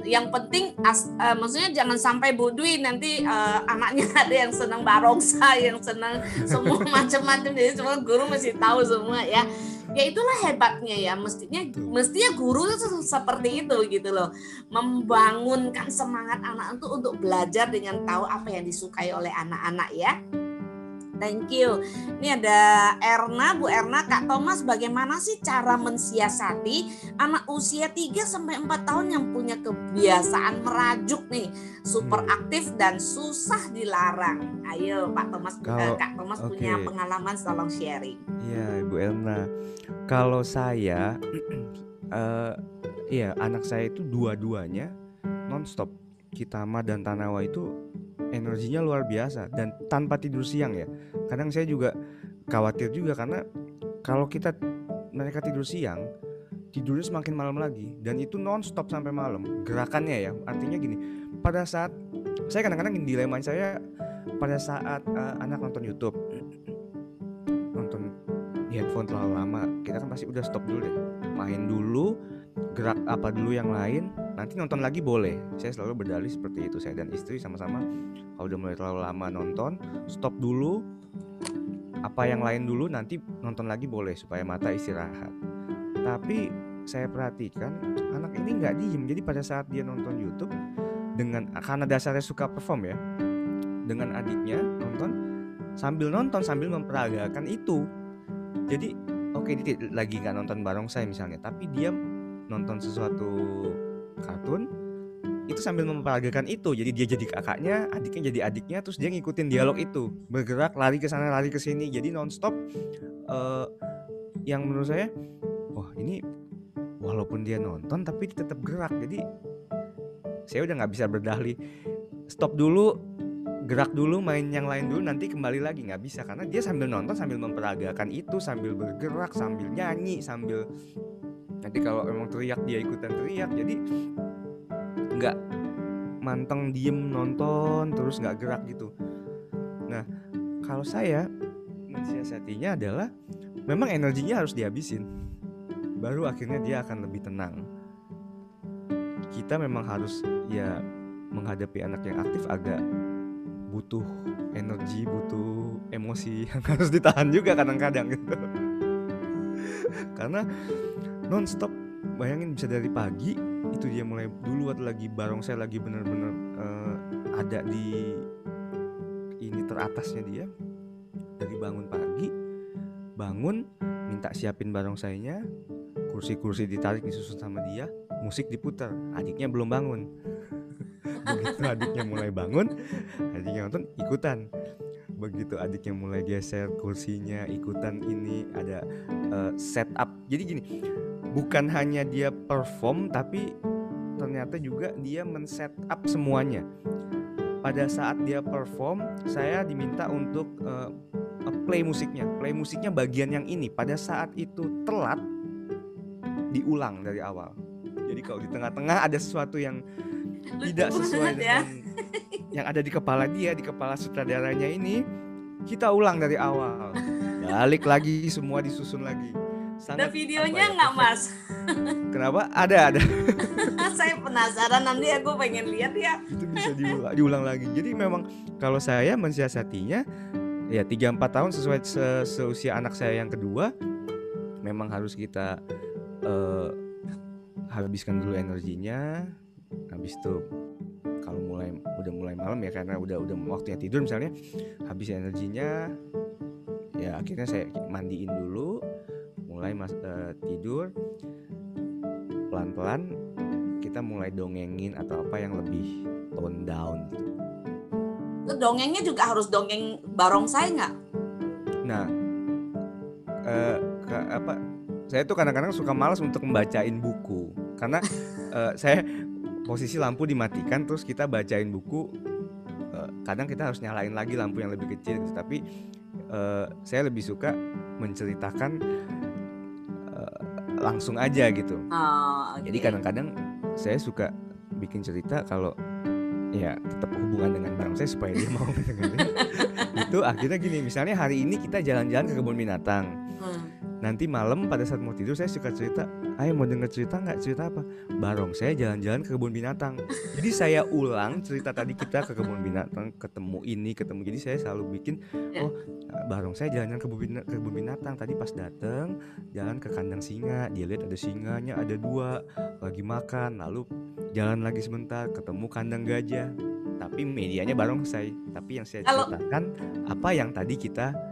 Yang penting as- eh, maksudnya jangan sampai Bu Dwi nanti eh, anaknya ada yang senang barongsai yang senang semua macam-macam. Jadi semua guru mesti tahu semua ya. Ya itulah hebatnya ya. Mestinya mestinya guru itu seperti itu gitu loh. Membangunkan semangat anak itu untuk belajar dengan tahu apa yang disukai oleh anak-anak ya Thank you. Ini ada Erna, Bu Erna, Kak Thomas, bagaimana sih cara mensiasati anak usia 3 sampai 4 tahun yang punya kebiasaan merajuk nih, super Hmm. aktif dan susah dilarang. Ayo Pak Thomas, eh, Kalau- Kak Thomas oke. punya pengalaman tolong sharing. Iya, Ibu Elna. Kalau saya, eh iya anak saya itu dua-duanya nonstop. Kitama dan Tanawa itu energinya luar biasa dan tanpa tidur siang ya. Kadang saya juga khawatir juga karena kalau kita mereka tidur siang, tidurnya semakin malam lagi dan itu nonstop sampai malam gerakannya ya. Artinya gini, pada saat saya kadang-kadang dilema saya pada saat eh, anak nonton YouTube nonton di handphone terlalu lama kita kan pasti udah stop dulu deh main dulu gerak apa dulu yang lain nanti nonton lagi boleh. Saya selalu berdalih seperti itu. Saya dan istri sama-sama kalau udah mulai terlalu lama nonton stop dulu. Apa yang lain dulu nanti nonton lagi boleh supaya mata istirahat. Tapi saya perhatikan anak ini nggak diem. Jadi pada saat dia nonton YouTube dengan karena dasarnya suka perform ya dengan adiknya nonton sambil nonton sambil memperagakan itu. Jadi oke tidak- lagi nggak nonton barongsai misalnya tapi dia nonton sesuatu kartun itu sambil memperagakan itu. Jadi dia jadi kakaknya adiknya jadi adiknya terus dia ngikutin dialog itu. Bergerak lari ke sana lari ke sini. Jadi nonstop eh yang menurut saya wah ini walaupun dia nonton tapi tetap gerak. Jadi saya udah nggak bisa berdahli stop dulu gerak dulu main yang lain dulu nanti kembali lagi. Nggak bisa karena dia sambil nonton sambil memperagakan itu sambil bergerak sambil nyanyi sambil nanti kalau emang teriak dia ikutan teriak jadi nggak manteng diem nonton terus nggak gerak gitu. Nah kalau saya mensiasatinya adalah memang energinya harus dihabisin. Baru akhirnya dia akan lebih tenang. Kita memang harus ya menghadapi anak yang aktif agak butuh energi butuh emosi yang harus ditahan juga kadang-kadang gitu. Karena nonstop. Bayangin bisa dari pagi itu dia mulai dulu atau lagi barong saya lagi bener-bener uh, ada di ini teratasnya dia. Dari bangun pagi bangun minta siapin barongsainya kursi-kursi ditarik disusun sama dia musik diputar. Adiknya belum bangun. Begitu adiknya mulai bangun adiknya nonton ikutan. Begitu adiknya mulai geser kursinya ikutan ini ada uh, setup jadi gini bukan hanya dia perform tapi ternyata juga dia men-set up semuanya. Pada saat dia perform saya diminta untuk uh, play musiknya. Play musiknya bagian yang ini. Pada saat itu telat diulang dari awal. Jadi kalau di tengah-tengah ada sesuatu yang tidak sesuai ya. dengan yang ada di kepala dia di kepala sutradaranya ini kita ulang dari awal. Balik lagi semua disusun lagi Sangat, ada videonya ya, nggak ya, mas? Kenapa? Ada ada. Saya penasaran nanti aku pengen lihat ya. Itu bisa diulang, diulang lagi. Jadi memang kalau saya mensiasatinya ya tiga empat tahun sesuai se seusia anak saya yang kedua memang harus kita uh, habiskan dulu energinya. Habis itu kalau mulai udah mulai malam ya karena udah udah waktunya tidur misalnya habis energinya ya akhirnya saya mandiin dulu mulai mas uh, tidur pelan pelan kita mulai dongengin atau apa yang lebih tone down gitu. Dongengnya juga harus dongeng barongsai nggak? Nah, uh, ke, apa? Saya tuh kadang-kadang suka malas untuk membacain buku karena uh, saya posisi lampu dimatikan terus kita bacain buku uh, kadang kita harus nyalain lagi lampu yang lebih kecil gitu. tapi uh, saya lebih suka menceritakan langsung aja gitu. Oh, okay. jadi kadang-kadang saya suka bikin cerita kalau ya tetap hubungan dengan barang saya supaya dia mau dengerin itu akhirnya gini misalnya hari ini kita jalan-jalan ke kebun binatang. Hmm nanti malam pada saat mau tidur saya suka cerita. Ayo mau denger cerita nggak? Cerita apa? Barong saya jalan-jalan ke kebun binatang. Jadi saya ulang cerita tadi kita ke kebun binatang ketemu ini ketemu jadi saya selalu bikin ya. oh barong saya jalan-jalan ke kebun, ke kebun binatang. Tadi pas dateng jalan ke kandang singa. Dia lihat ada singanya ada dua. Lagi makan lalu jalan lagi sebentar ketemu kandang gajah. Tapi medianya barong saya tapi yang saya ceritakan apa yang tadi kita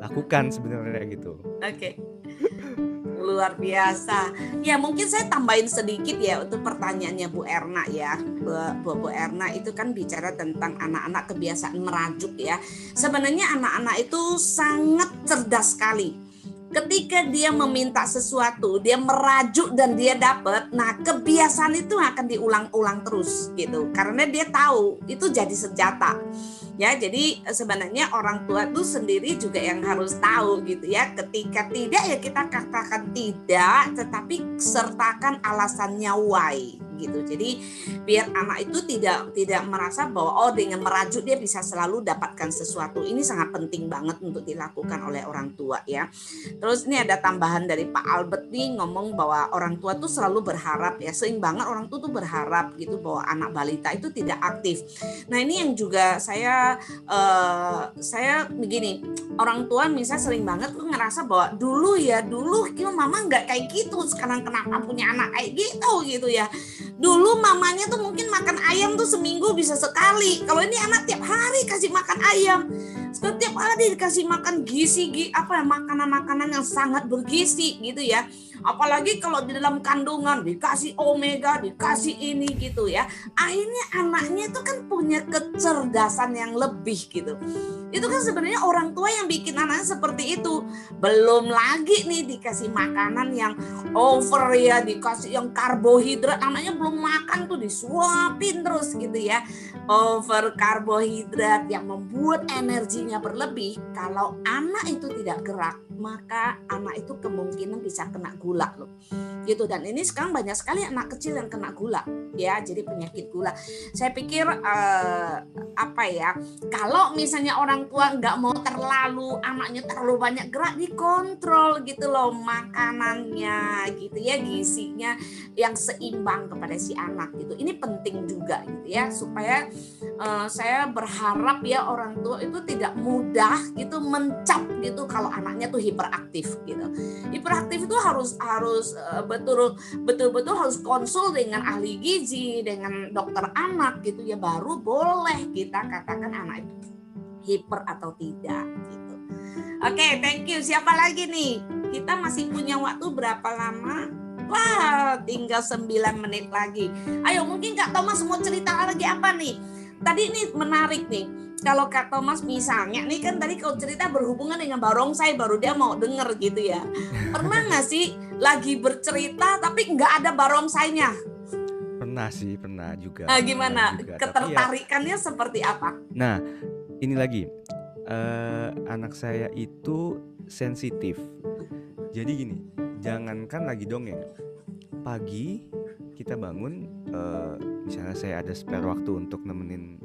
lakukan sebenarnya gitu. Oke. Okay. Luar biasa. Ya mungkin saya tambahin sedikit ya untuk pertanyaannya Bu Erna ya. Bu, Bu, Bu Erna itu kan bicara tentang anak-anak kebiasaan merajuk ya. Sebenarnya anak-anak itu sangat cerdas sekali ketika dia meminta sesuatu, dia merajuk dan dia dapat, nah kebiasaan itu akan diulang-ulang terus gitu. Karena dia tahu itu jadi senjata. Ya, jadi sebenarnya orang tua itu sendiri juga yang harus tahu gitu ya. Ketika tidak ya kita katakan tidak, tetapi sertakan alasannya why gitu. Jadi biar anak itu tidak tidak merasa bahwa oh dengan merajuk dia bisa selalu dapatkan sesuatu. Ini sangat penting banget untuk dilakukan oleh orang tua ya. Terus ini ada tambahan dari Pak Albert nih ngomong bahwa orang tua tuh selalu berharap ya sering banget orang tua tuh berharap gitu bahwa anak balita itu tidak aktif. Nah ini yang juga saya uh, saya begini orang tua misalnya sering banget tuh ngerasa bahwa dulu ya dulu kira mama nggak kayak gitu sekarang kenapa punya anak kayak gitu gitu ya Dulu mamanya tuh mungkin makan ayam tuh seminggu bisa sekali. Kalau ini anak tiap hari kasih makan ayam. Setiap hari dikasih makan gizi, apa ya makanan-makanan yang sangat bergizi gitu ya apalagi kalau di dalam kandungan dikasih omega dikasih ini gitu ya. Akhirnya anaknya itu kan punya kecerdasan yang lebih gitu. Itu kan sebenarnya orang tua yang bikin anaknya seperti itu. Belum lagi nih dikasih makanan yang over ya dikasih yang karbohidrat. Anaknya belum makan tuh disuapin terus gitu ya. Over karbohidrat yang membuat energinya berlebih. Kalau anak itu tidak gerak maka anak itu kemungkinan bisa kena gula loh. gitu dan ini sekarang banyak sekali anak kecil yang kena gula ya. Jadi penyakit gula. Saya pikir uh, apa ya kalau misalnya orang tua nggak mau terlalu anaknya terlalu banyak gerak dikontrol gitu loh makanannya gitu ya gizinya yang seimbang kepada si anak gitu. Ini penting juga gitu ya supaya uh, saya berharap ya orang tua itu tidak mudah gitu mencap gitu kalau anaknya tuh hiperaktif gitu. Hiperaktif itu harus harus uh, betul betul betul harus konsul dengan ahli gizi dengan dokter anak gitu ya baru boleh kita katakan anak itu hiper atau tidak gitu. Oke, okay, thank you. Siapa lagi nih? Kita masih punya waktu berapa lama? Wah, tinggal 9 menit lagi. Ayo, mungkin Kak Thomas mau cerita lagi apa nih? Tadi ini menarik nih kalau Kak Thomas misalnya nih kan tadi kau cerita berhubungan dengan barongsai baru dia mau denger gitu ya. Pernah nggak sih lagi bercerita tapi nggak ada barongsainya? Pernah sih, pernah juga. Nah, gimana? Juga. Ya Ketertarikannya ya, seperti apa? Nah, ini lagi. Uh, anak saya itu sensitif. Jadi gini, jangankan lagi dongeng. Pagi kita bangun, uh, misalnya saya ada spare waktu untuk nemenin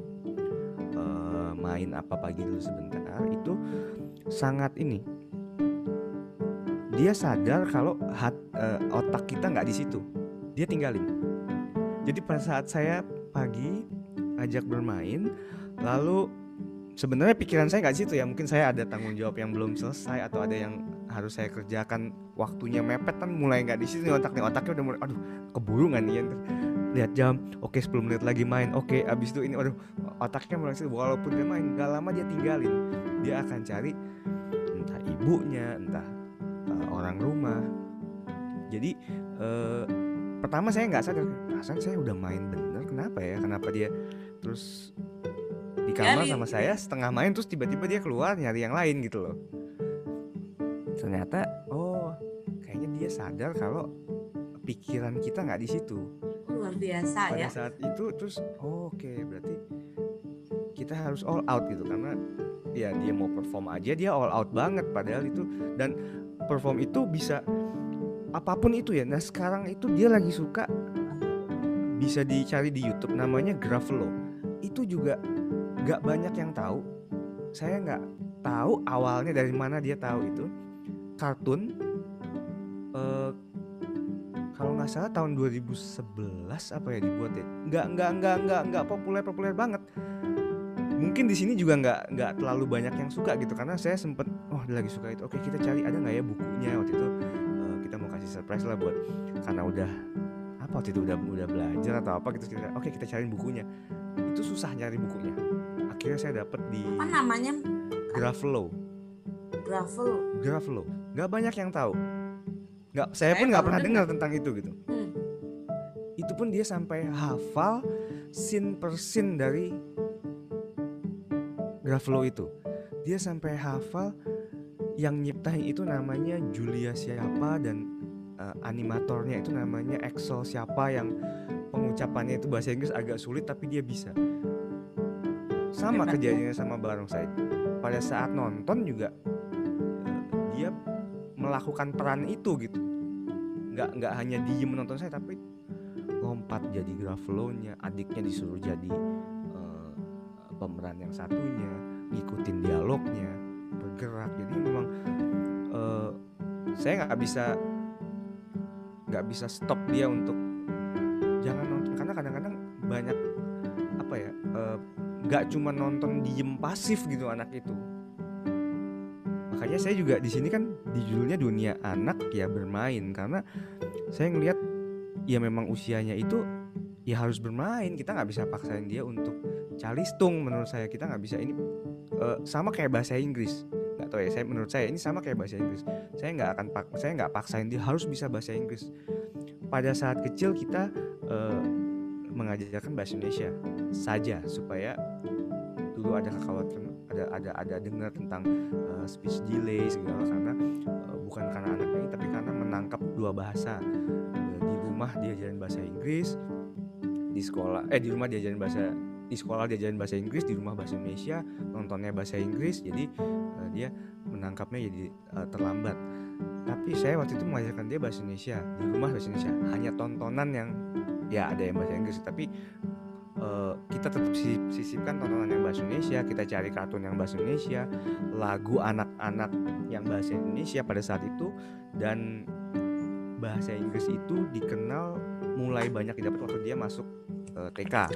main apa pagi dulu sebentar itu sangat ini. Dia sadar kalau hat, uh, otak kita nggak di situ. Dia tinggalin. Jadi pada saat saya pagi ajak bermain lalu sebenarnya pikiran saya nggak situ ya mungkin saya ada tanggung jawab yang belum selesai atau ada yang harus saya kerjakan. Waktunya mepet kan mulai nggak di situ nih otaknya otaknya udah mulai aduh keburu nggak nih lihat jam. Oke okay, 10 menit lagi main. Oke abis itu ini aduh otaknya mulai situ. Walaupun dia main gak lama dia tinggalin. Dia akan cari entah ibunya entah uh, orang rumah. Jadi uh, pertama saya nggak sadar perasaan saya udah main bener kenapa ya? Kenapa dia terus di kamar sama saya setengah main terus tiba-tiba dia keluar nyari yang lain gitu loh ternyata oh kayaknya dia sadar kalau pikiran kita nggak di situ. Luar biasa pada ya. saat itu terus oh, oke okay, berarti kita harus all out gitu karena ya dia mau perform aja dia all out banget padahal itu. Dan perform itu bisa apa pun itu ya. Nah sekarang itu dia lagi suka bisa dicari di YouTube namanya Gravelo itu juga nggak banyak yang tahu. Saya nggak tahu awalnya dari mana dia tahu itu kartun uh, kalau nggak salah tahun 2011 apa ya dibuat ya? Nggak nggak nggak nggak nggak populer populer banget. Mungkin di sini juga nggak nggak terlalu banyak yang suka gitu karena saya sempet oh lagi suka itu. Oke kita cari ada nggak ya bukunya waktu itu? Uh, kita mau kasih surprise lah buat karena udah apa waktu itu udah udah belajar atau apa gitu kita oke kita cariin bukunya. Itu susah nyari bukunya. Akhirnya saya dapet di apa namanya? Gravelo Gravelo Gravelo nggak banyak yang tahu. Nggak saya pun nggak pernah dengar. tentang itu gitu. Hmm. itu pun dia sampai hafal scene per scene dari Gravelo itu. Dia sampai hafal yang nyiptain itu namanya Julia siapa dan uh, animatornya itu namanya Excel siapa yang pengucapannya itu bahasa Inggris agak sulit tapi dia bisa. Sama kejadiannya sama Barongsai. Pada saat nonton juga dia melakukan peran itu gitu. Nggak nggak hanya diem menonton saya tapi lompat jadi gravelonya adiknya disuruh jadi uh, pemeran yang satunya ngikutin dialognya bergerak. Jadi memang uh, saya nggak bisa nggak bisa stop dia untuk jangan nonton. Karena kadang-kadang banyak apa ya uh, nggak cuma nonton diem pasif gitu anak itu makanya saya juga di sini kan di judulnya dunia anak ya bermain. Karena saya ngelihat ya memang usianya itu ya harus bermain. Kita nggak bisa paksain dia untuk calistung menurut saya. Kita nggak bisa. Ini uh, sama kayak bahasa Inggris. Nggak tahu ya saya menurut saya ini sama kayak bahasa Inggris. Saya nggak akan pak saya nggak paksain dia harus bisa bahasa Inggris. Pada saat kecil kita uh, mengajarkan bahasa Indonesia saja supaya dulu ada kekhawatiran ada ada ada dengar tentang uh, speech delay segala karena uh, bukan karena anaknya tapi karena menangkap dua bahasa. Uh, di rumah diajarin bahasa Inggris di sekolah eh di rumah diajarin bahasa di sekolah diajarin bahasa Inggris di rumah bahasa Indonesia nontonnya bahasa Inggris. Jadi uh, dia menangkapnya jadi uh, terlambat. Tapi saya waktu itu mengajarkan dia bahasa Indonesia di rumah bahasa Indonesia. Hanya tontonan yang ya ada yang bahasa Inggris. Tapi uh, kita tetap sisipkan tontonan yang bahasa Indonesia kita cari kartun yang bahasa Indonesia lagu anak-anak yang bahasa Indonesia pada saat itu dan bahasa Inggris itu dikenal mulai banyak didapat waktu dia masuk uh, TK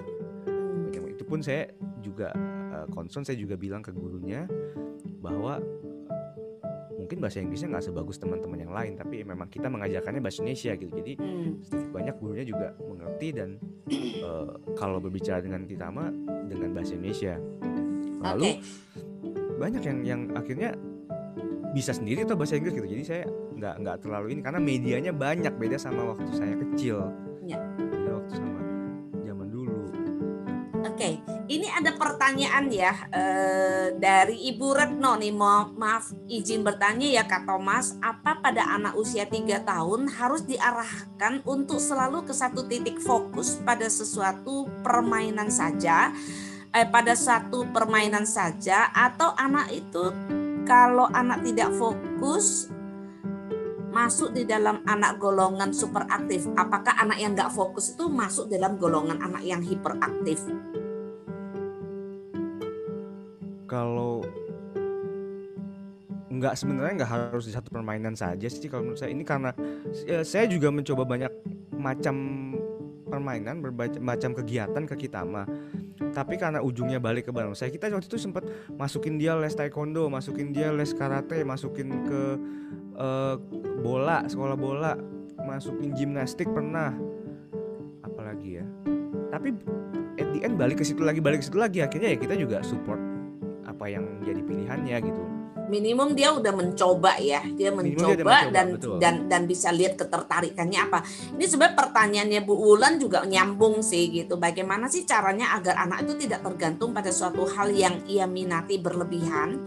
itu pun saya juga uh, concern saya juga bilang ke gurunya bahwa mungkin bahasa Inggrisnya nggak sebagus teman-teman yang lain tapi memang kita mengajarkannya bahasa Indonesia gitu jadi hmm. sedikit banyak gurunya juga mengerti dan uh, kalau berbicara dengan kita mah dengan bahasa Indonesia lalu okay. banyak yang yang akhirnya bisa sendiri atau bahasa Inggris gitu jadi saya nggak nggak terlalu ini karena medianya banyak beda sama waktu saya kecil ya. Ini ada pertanyaan ya eh, dari Ibu Retno nih. Mau maaf izin bertanya ya Kak Thomas. Apa pada anak usia 3 tahun harus diarahkan untuk selalu ke satu titik fokus pada sesuatu permainan saja? Eh, pada satu permainan saja atau anak itu kalau anak tidak fokus masuk di dalam anak golongan super aktif apakah anak yang nggak fokus itu masuk dalam golongan anak yang hiperaktif nggak sebenarnya nggak harus di satu permainan saja sih kalau menurut saya. Ini karena ya, saya juga mencoba banyak macam permainan berbagai macam kegiatan ke kita mah. Tapi karena ujungnya balik ke barang saya kita waktu itu sempat masukin dia les taekwondo masukin dia les karate masukin ke uh, bola sekolah bola masukin gimnastik pernah. Apalagi ya? Tapi at the end balik ke situ lagi balik ke situ lagi. Akhirnya ya kita juga support apa yang jadi pilihannya gitu minimum dia udah mencoba ya dia mencoba, dia mencoba dan betul. dan dan bisa lihat ketertarikannya apa ini sebenarnya pertanyaannya Bu Wulan juga nyambung sih gitu bagaimana sih caranya agar anak itu tidak tergantung pada suatu hal yang ia minati berlebihan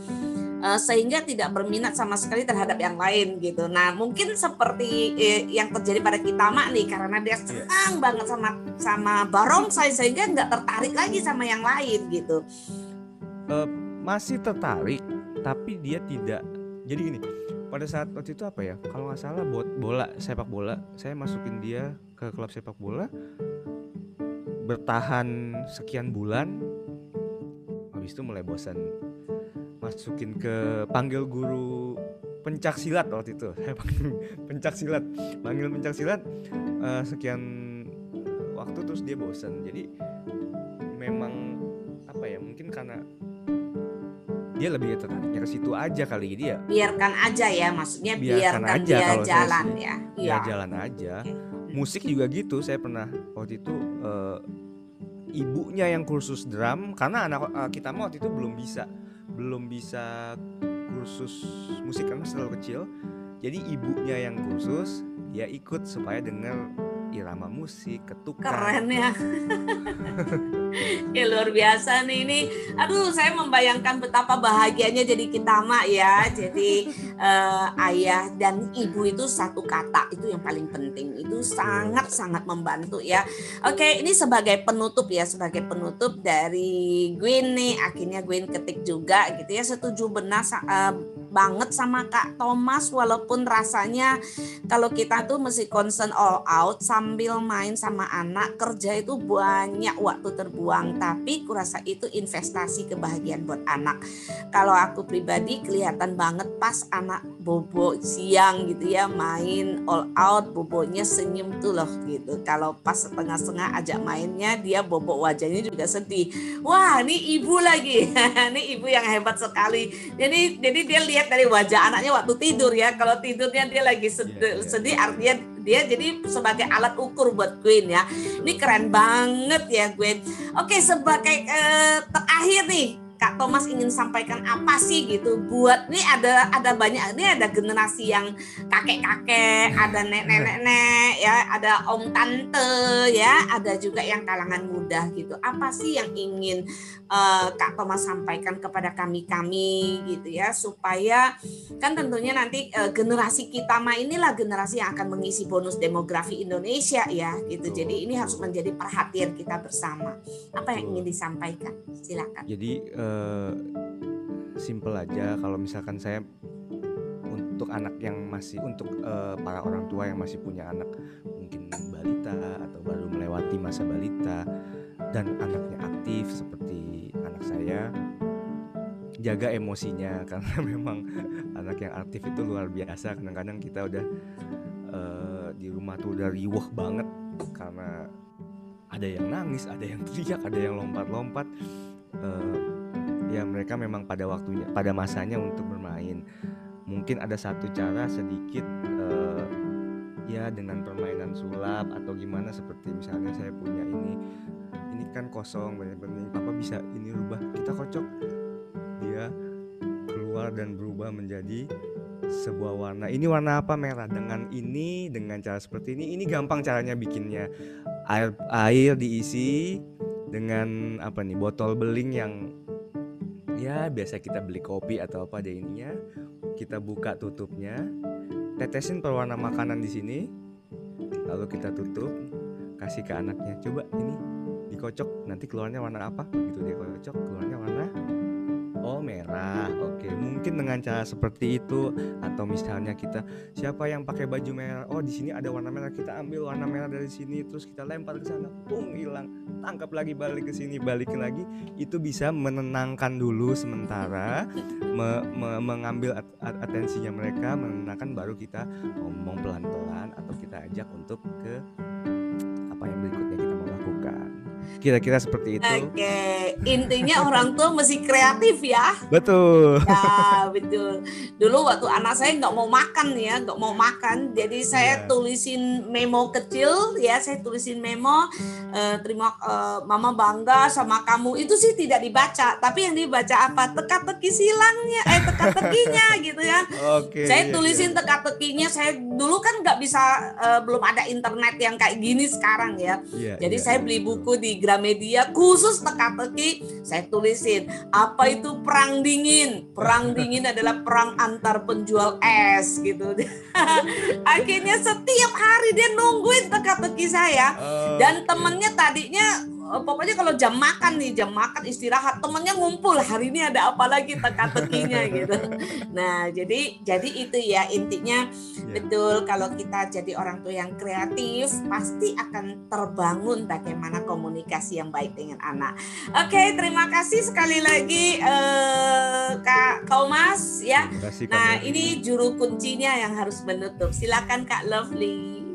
uh, sehingga tidak berminat sama sekali terhadap yang lain gitu. Nah mungkin seperti eh, yang terjadi pada kita mak nih karena dia iya. senang yeah. banget sama sama barongsai sehingga nggak tertarik lagi sama yang lain gitu. Uh, masih tertarik tapi dia tidak jadi gini pada saat waktu itu apa ya kalau nggak salah buat bola sepak bola saya masukin dia ke klub sepak bola bertahan sekian bulan habis itu mulai bosan. Masukin ke panggil guru pencak silat waktu itu. Saya panggil pencak silat panggil pencak silat uh, sekian waktu terus dia bosan. Jadi memang apa ya mungkin karena dia lebih tertariknya ke situ aja kali dia. Ya biarkan aja ya maksudnya biarkan, biarkan aja dia jalan ya. Iya. jalan aja. Okay. musik juga gitu saya pernah waktu itu uh, ibunya yang kursus drum karena anak uh, kita mau waktu itu belum bisa belum bisa kursus musik karena selalu kecil. Jadi ibunya yang kursus dia ikut supaya dengar irama musik, ketukan. Keren ya. ya luar biasa nih ini. Aduh, saya membayangkan betapa bahagianya jadi kita mak ya. Jadi uh, ayah dan ibu itu satu kata itu yang paling penting. Itu sangat sangat membantu ya. Oke, ini sebagai penutup ya, sebagai penutup dari Gwen nih. Akhirnya Gwen ketik juga gitu ya. Setuju benar uh, banget sama Kak Thomas walaupun rasanya kalau kita tuh mesti concern all out sambil main sama anak kerja itu banyak waktu terbuang tapi kurasa itu investasi kebahagiaan buat anak. Kalau aku pribadi kelihatan banget pas anak bobo siang gitu ya main all out bobonya senyum tuh loh gitu. Kalau pas setengah-setengah ajak mainnya dia bobo wajahnya juga sedih. Wah ini ibu lagi. Ini ibu yang hebat sekali. Jadi jadi dia lihat dari wajah anaknya waktu tidur ya. Kalau tidurnya dia lagi sedih, yeah, yeah. sedih artinya dia jadi sebagai alat ukur buat Queen ya. Ini keren banget ya Queen. Oke, sebagai eh, terakhir nih Kak Thomas ingin sampaikan apa sih gitu buat ini ada ada banyak ini ada generasi yang kakek-kakek ada nenek-nenek ya ada om tante ya ada juga yang kalangan muda gitu. Apa sih yang ingin uh, Kak Thomas sampaikan kepada kami-kami gitu ya supaya kan tentunya nanti uh, generasi kita mah inilah generasi yang akan mengisi bonus demografi Indonesia ya gitu. Jadi ini harus menjadi perhatian kita bersama. Apa yang ingin disampaikan? Silakan. Jadi uh, simple aja kalau misalkan saya untuk anak yang masih untuk uh, para orang tua yang masih punya anak mungkin balita atau baru melewati masa balita dan anaknya aktif seperti anak saya jaga emosinya. Karena memang anak yang aktif itu luar biasa. Kadang-kadang kita udah uh, di rumah tuh udah riuh banget karena ada yang nangis ada yang teriak ada yang lompat-lompat. Uh, ya mereka memang pada waktunya pada masanya untuk bermain. Mungkin ada satu cara sedikit uh, ya dengan permainan sulap atau gimana seperti misalnya saya punya ini. Ini kan kosong banyak benih papa bisa ini rubah? Kita kocok. Dia keluar dan berubah menjadi sebuah warna. Ini warna apa merah? Dengan ini dengan cara seperti ini. Ini gampang caranya bikinnya. Air air diisi dengan apa nih botol beling yang ya biasa kita beli kopi atau apa deh ininya kita buka tutupnya. Tetesin pewarna makanan di sini. Lalu kita tutup. Kasih ke anaknya. Coba ini dikocok. Nanti keluarnya warna apa? Gitu dia kocok keluarnya warna Oh merah, oke. Mungkin dengan cara seperti itu atau misalnya kita siapa yang pakai baju merah? Oh di sini ada warna merah, kita ambil warna merah dari sini, terus kita lempar ke sana, pung hilang. Tangkap lagi balik ke sini, balik lagi. Itu bisa menenangkan dulu sementara, me, me, mengambil at, at, atensinya mereka, menenangkan baru kita ngomong pelan-pelan atau kita ajak untuk ke apa yang berikutnya kita. Kira-kira seperti itu. Oke, intinya orang tua mesti kreatif ya. Betul. Ya betul. Dulu waktu anak saya nggak mau makan ya, nggak mau makan, jadi saya Iya. tulisin memo kecil ya, saya tulisin memo. eh, terima eh, mama bangga sama kamu. Itu sih tidak dibaca, tapi yang dibaca apa? Teka-teki silangnya, eh teka-tekinya gitu ya. Oke. saya iya, tulisin teka-tekinya. Saya dulu kan nggak bisa, eh, belum ada internet yang kayak gini sekarang ya. iya. Iya, Jadi iya, saya iya, beli buku di Gramedia khusus teka-teki. Saya tulisin apa itu perang dingin. Perang dingin adalah perang antar penjual es gitu. Akhirnya setiap hari dia nungguin teka-teki saya. Dan Oke. temennya tadinya pokoknya kalau jam makan nih jam makan istirahat temennya ngumpul hari ini ada apa lagi teka-tekinya gitu. Nah jadi jadi itu ya intinya Iya. Betul, kalau kita jadi orang tua yang kreatif, pasti akan terbangun bagaimana komunikasi yang baik dengan anak. Oke, terima kasih sekali lagi eh, Kak Thomas ya. Kasih, Nah, ini juru kuncinya yang harus menutup. Silakan Kak Lovely.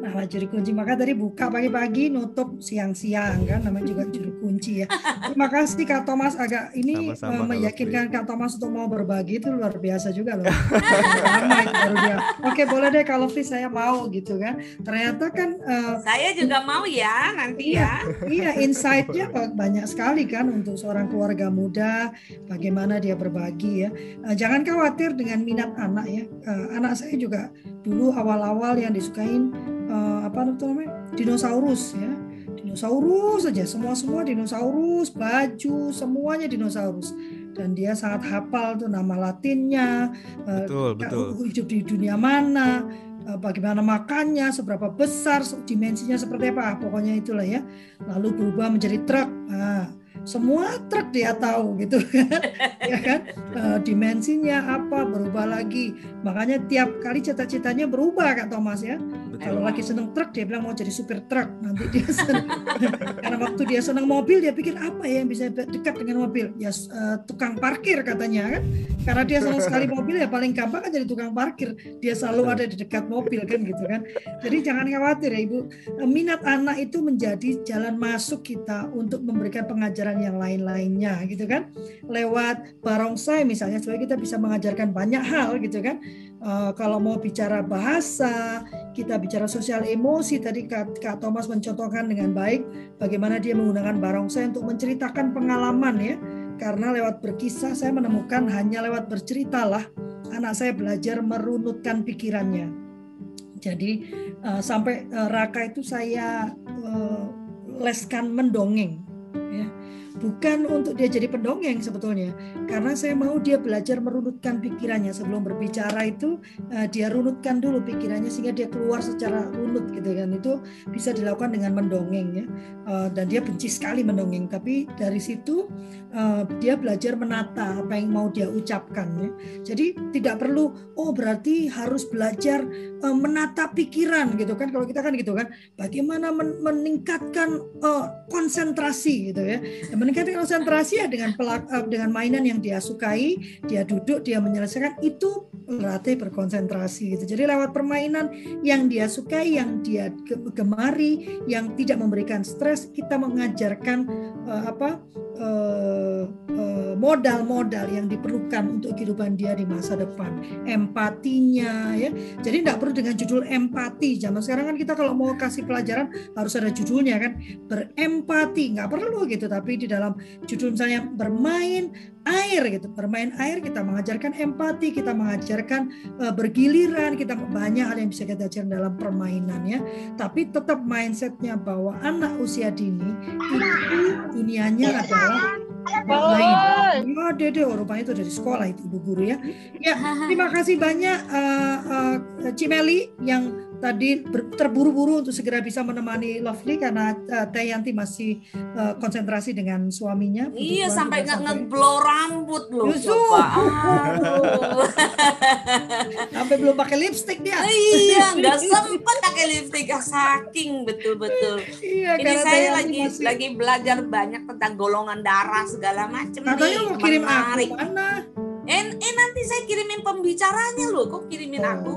Nah, juru kunci maka tadi buka pagi-pagi, nutup siang-siang kan, namanya juga juru kunci ya. Terima kasih Kak Thomas agak ini Sama-sama, eh, Kak meyakinkan Kak Thomas untuk mau berbagi itu luar biasa juga loh. Lama itu baru dia. Oke boleh deh kalau Lovely saya mau gitu kan. Ternyata kan eh, Saya juga mau ya nanti ya. Iya, insight-nya banyak sekali kan untuk seorang keluarga muda, bagaimana dia berbagi ya. Eh, Jangan khawatir dengan minat anak ya. Eh, Anak saya juga dulu awal-awal yang disukain eh, apa namanya dinosaurus ya. Dinosaurus saja, semua-semua dinosaurus, baju, semuanya dinosaurus. Dan dia sangat hafal tuh nama latinnya, eh, Betul, betul. hidup di dunia mana, eh, bagaimana makannya, seberapa besar, dimensinya seperti apa, pokoknya itulah ya. Lalu berubah menjadi truk. Nah, semua truk dia tahu gitu kan, ya kan? Eh, dimensinya apa, berubah lagi. Makanya tiap kali cita-citanya berubah Kak Thomas ya. Kalau lagi seneng truk dia bilang mau jadi supir truk. Nanti dia seneng. Karena waktu dia seneng mobil dia pikir apa ya yang bisa dekat dengan mobil? Ya eh, tukang parkir katanya kan. Karena dia senang sekali mobil ya paling gampang kan jadi tukang parkir. Dia selalu ada di dekat mobil kan gitu kan. Jadi jangan khawatir ya Ibu. Eh, Minat anak itu menjadi jalan masuk kita untuk memberikan pengajaran yang lain-lainnya gitu kan. Lewat barongsai misalnya supaya kita bisa mengajarkan banyak hal gitu kan. Eh, kalau mau bicara bahasa, kita bicara sosial emosi tadi Kak, Kak Thomas mencontohkan dengan baik bagaimana dia menggunakan barongsai untuk menceritakan pengalaman ya. Karena lewat berkisah saya menemukan hanya lewat berceritalah anak saya belajar merunutkan pikirannya. Jadi eh, sampai eh, Raka itu saya eh, leskan mendongeng ya. Bukan untuk dia jadi pendongeng sebetulnya. Karena saya mau dia belajar merunutkan pikirannya. Sebelum berbicara itu uh, dia runutkan dulu pikirannya sehingga dia keluar secara runut gitu kan. Itu bisa dilakukan dengan mendongeng ya. Uh, dan dia benci sekali mendongeng. Tapi dari situ uh, dia belajar menata apa yang mau dia ucapkan ya. Jadi tidak perlu oh berarti harus belajar menata pikiran gitu kan. Kalau kita kan gitu kan bagaimana men meningkatkan konsentrasi gitu ya meningkatkan konsentrasi ya dengan pelak, uh, dengan mainan yang dia sukai dia duduk dia menyelesaikan itu berarti berkonsentrasi gitu. Jadi lewat permainan yang dia sukai yang dia gemari yang tidak memberikan stres kita mengajarkan uh, apa modal-modal uh, uh, yang diperlukan untuk kehidupan dia di masa depan. Empatinya ya. Jadi tidak perlu dengan judul empati. Zaman sekarang kan kita kalau mau kasih pelajaran harus ada judulnya kan. Berempati. Nggak perlu gitu tapi di dalam judul misalnya bermain air gitu bermain air kita mengajarkan empati kita mengajarkan uh, bergiliran kita banyak hal yang bisa kita ajarkan dalam permainan ya. Tapi tetap mindsetnya bahwa anak usia dini itu iniannya adalah bermain oh dede oh, rupanya itu dari sekolah itu ibu guru ya. Ya terima kasih banyak uh, uh, Cimeli yang tadi terburu-buru untuk segera bisa menemani Lovely karena uh, Teh Yanti masih uh, konsentrasi dengan suaminya. Iya sampai nggak ngeblow rambut loh. sampai belum pakai lipstick dia. Iya nggak sempat pakai lipstick saking betul-betul. Iya, Ini saya lagi masih... lagi belajar banyak tentang golongan darah segala macam. Katanya mau kirim aku mana? Eh, eh nanti saya kirimin pembicaranya loh, kok kirimin oh. aku?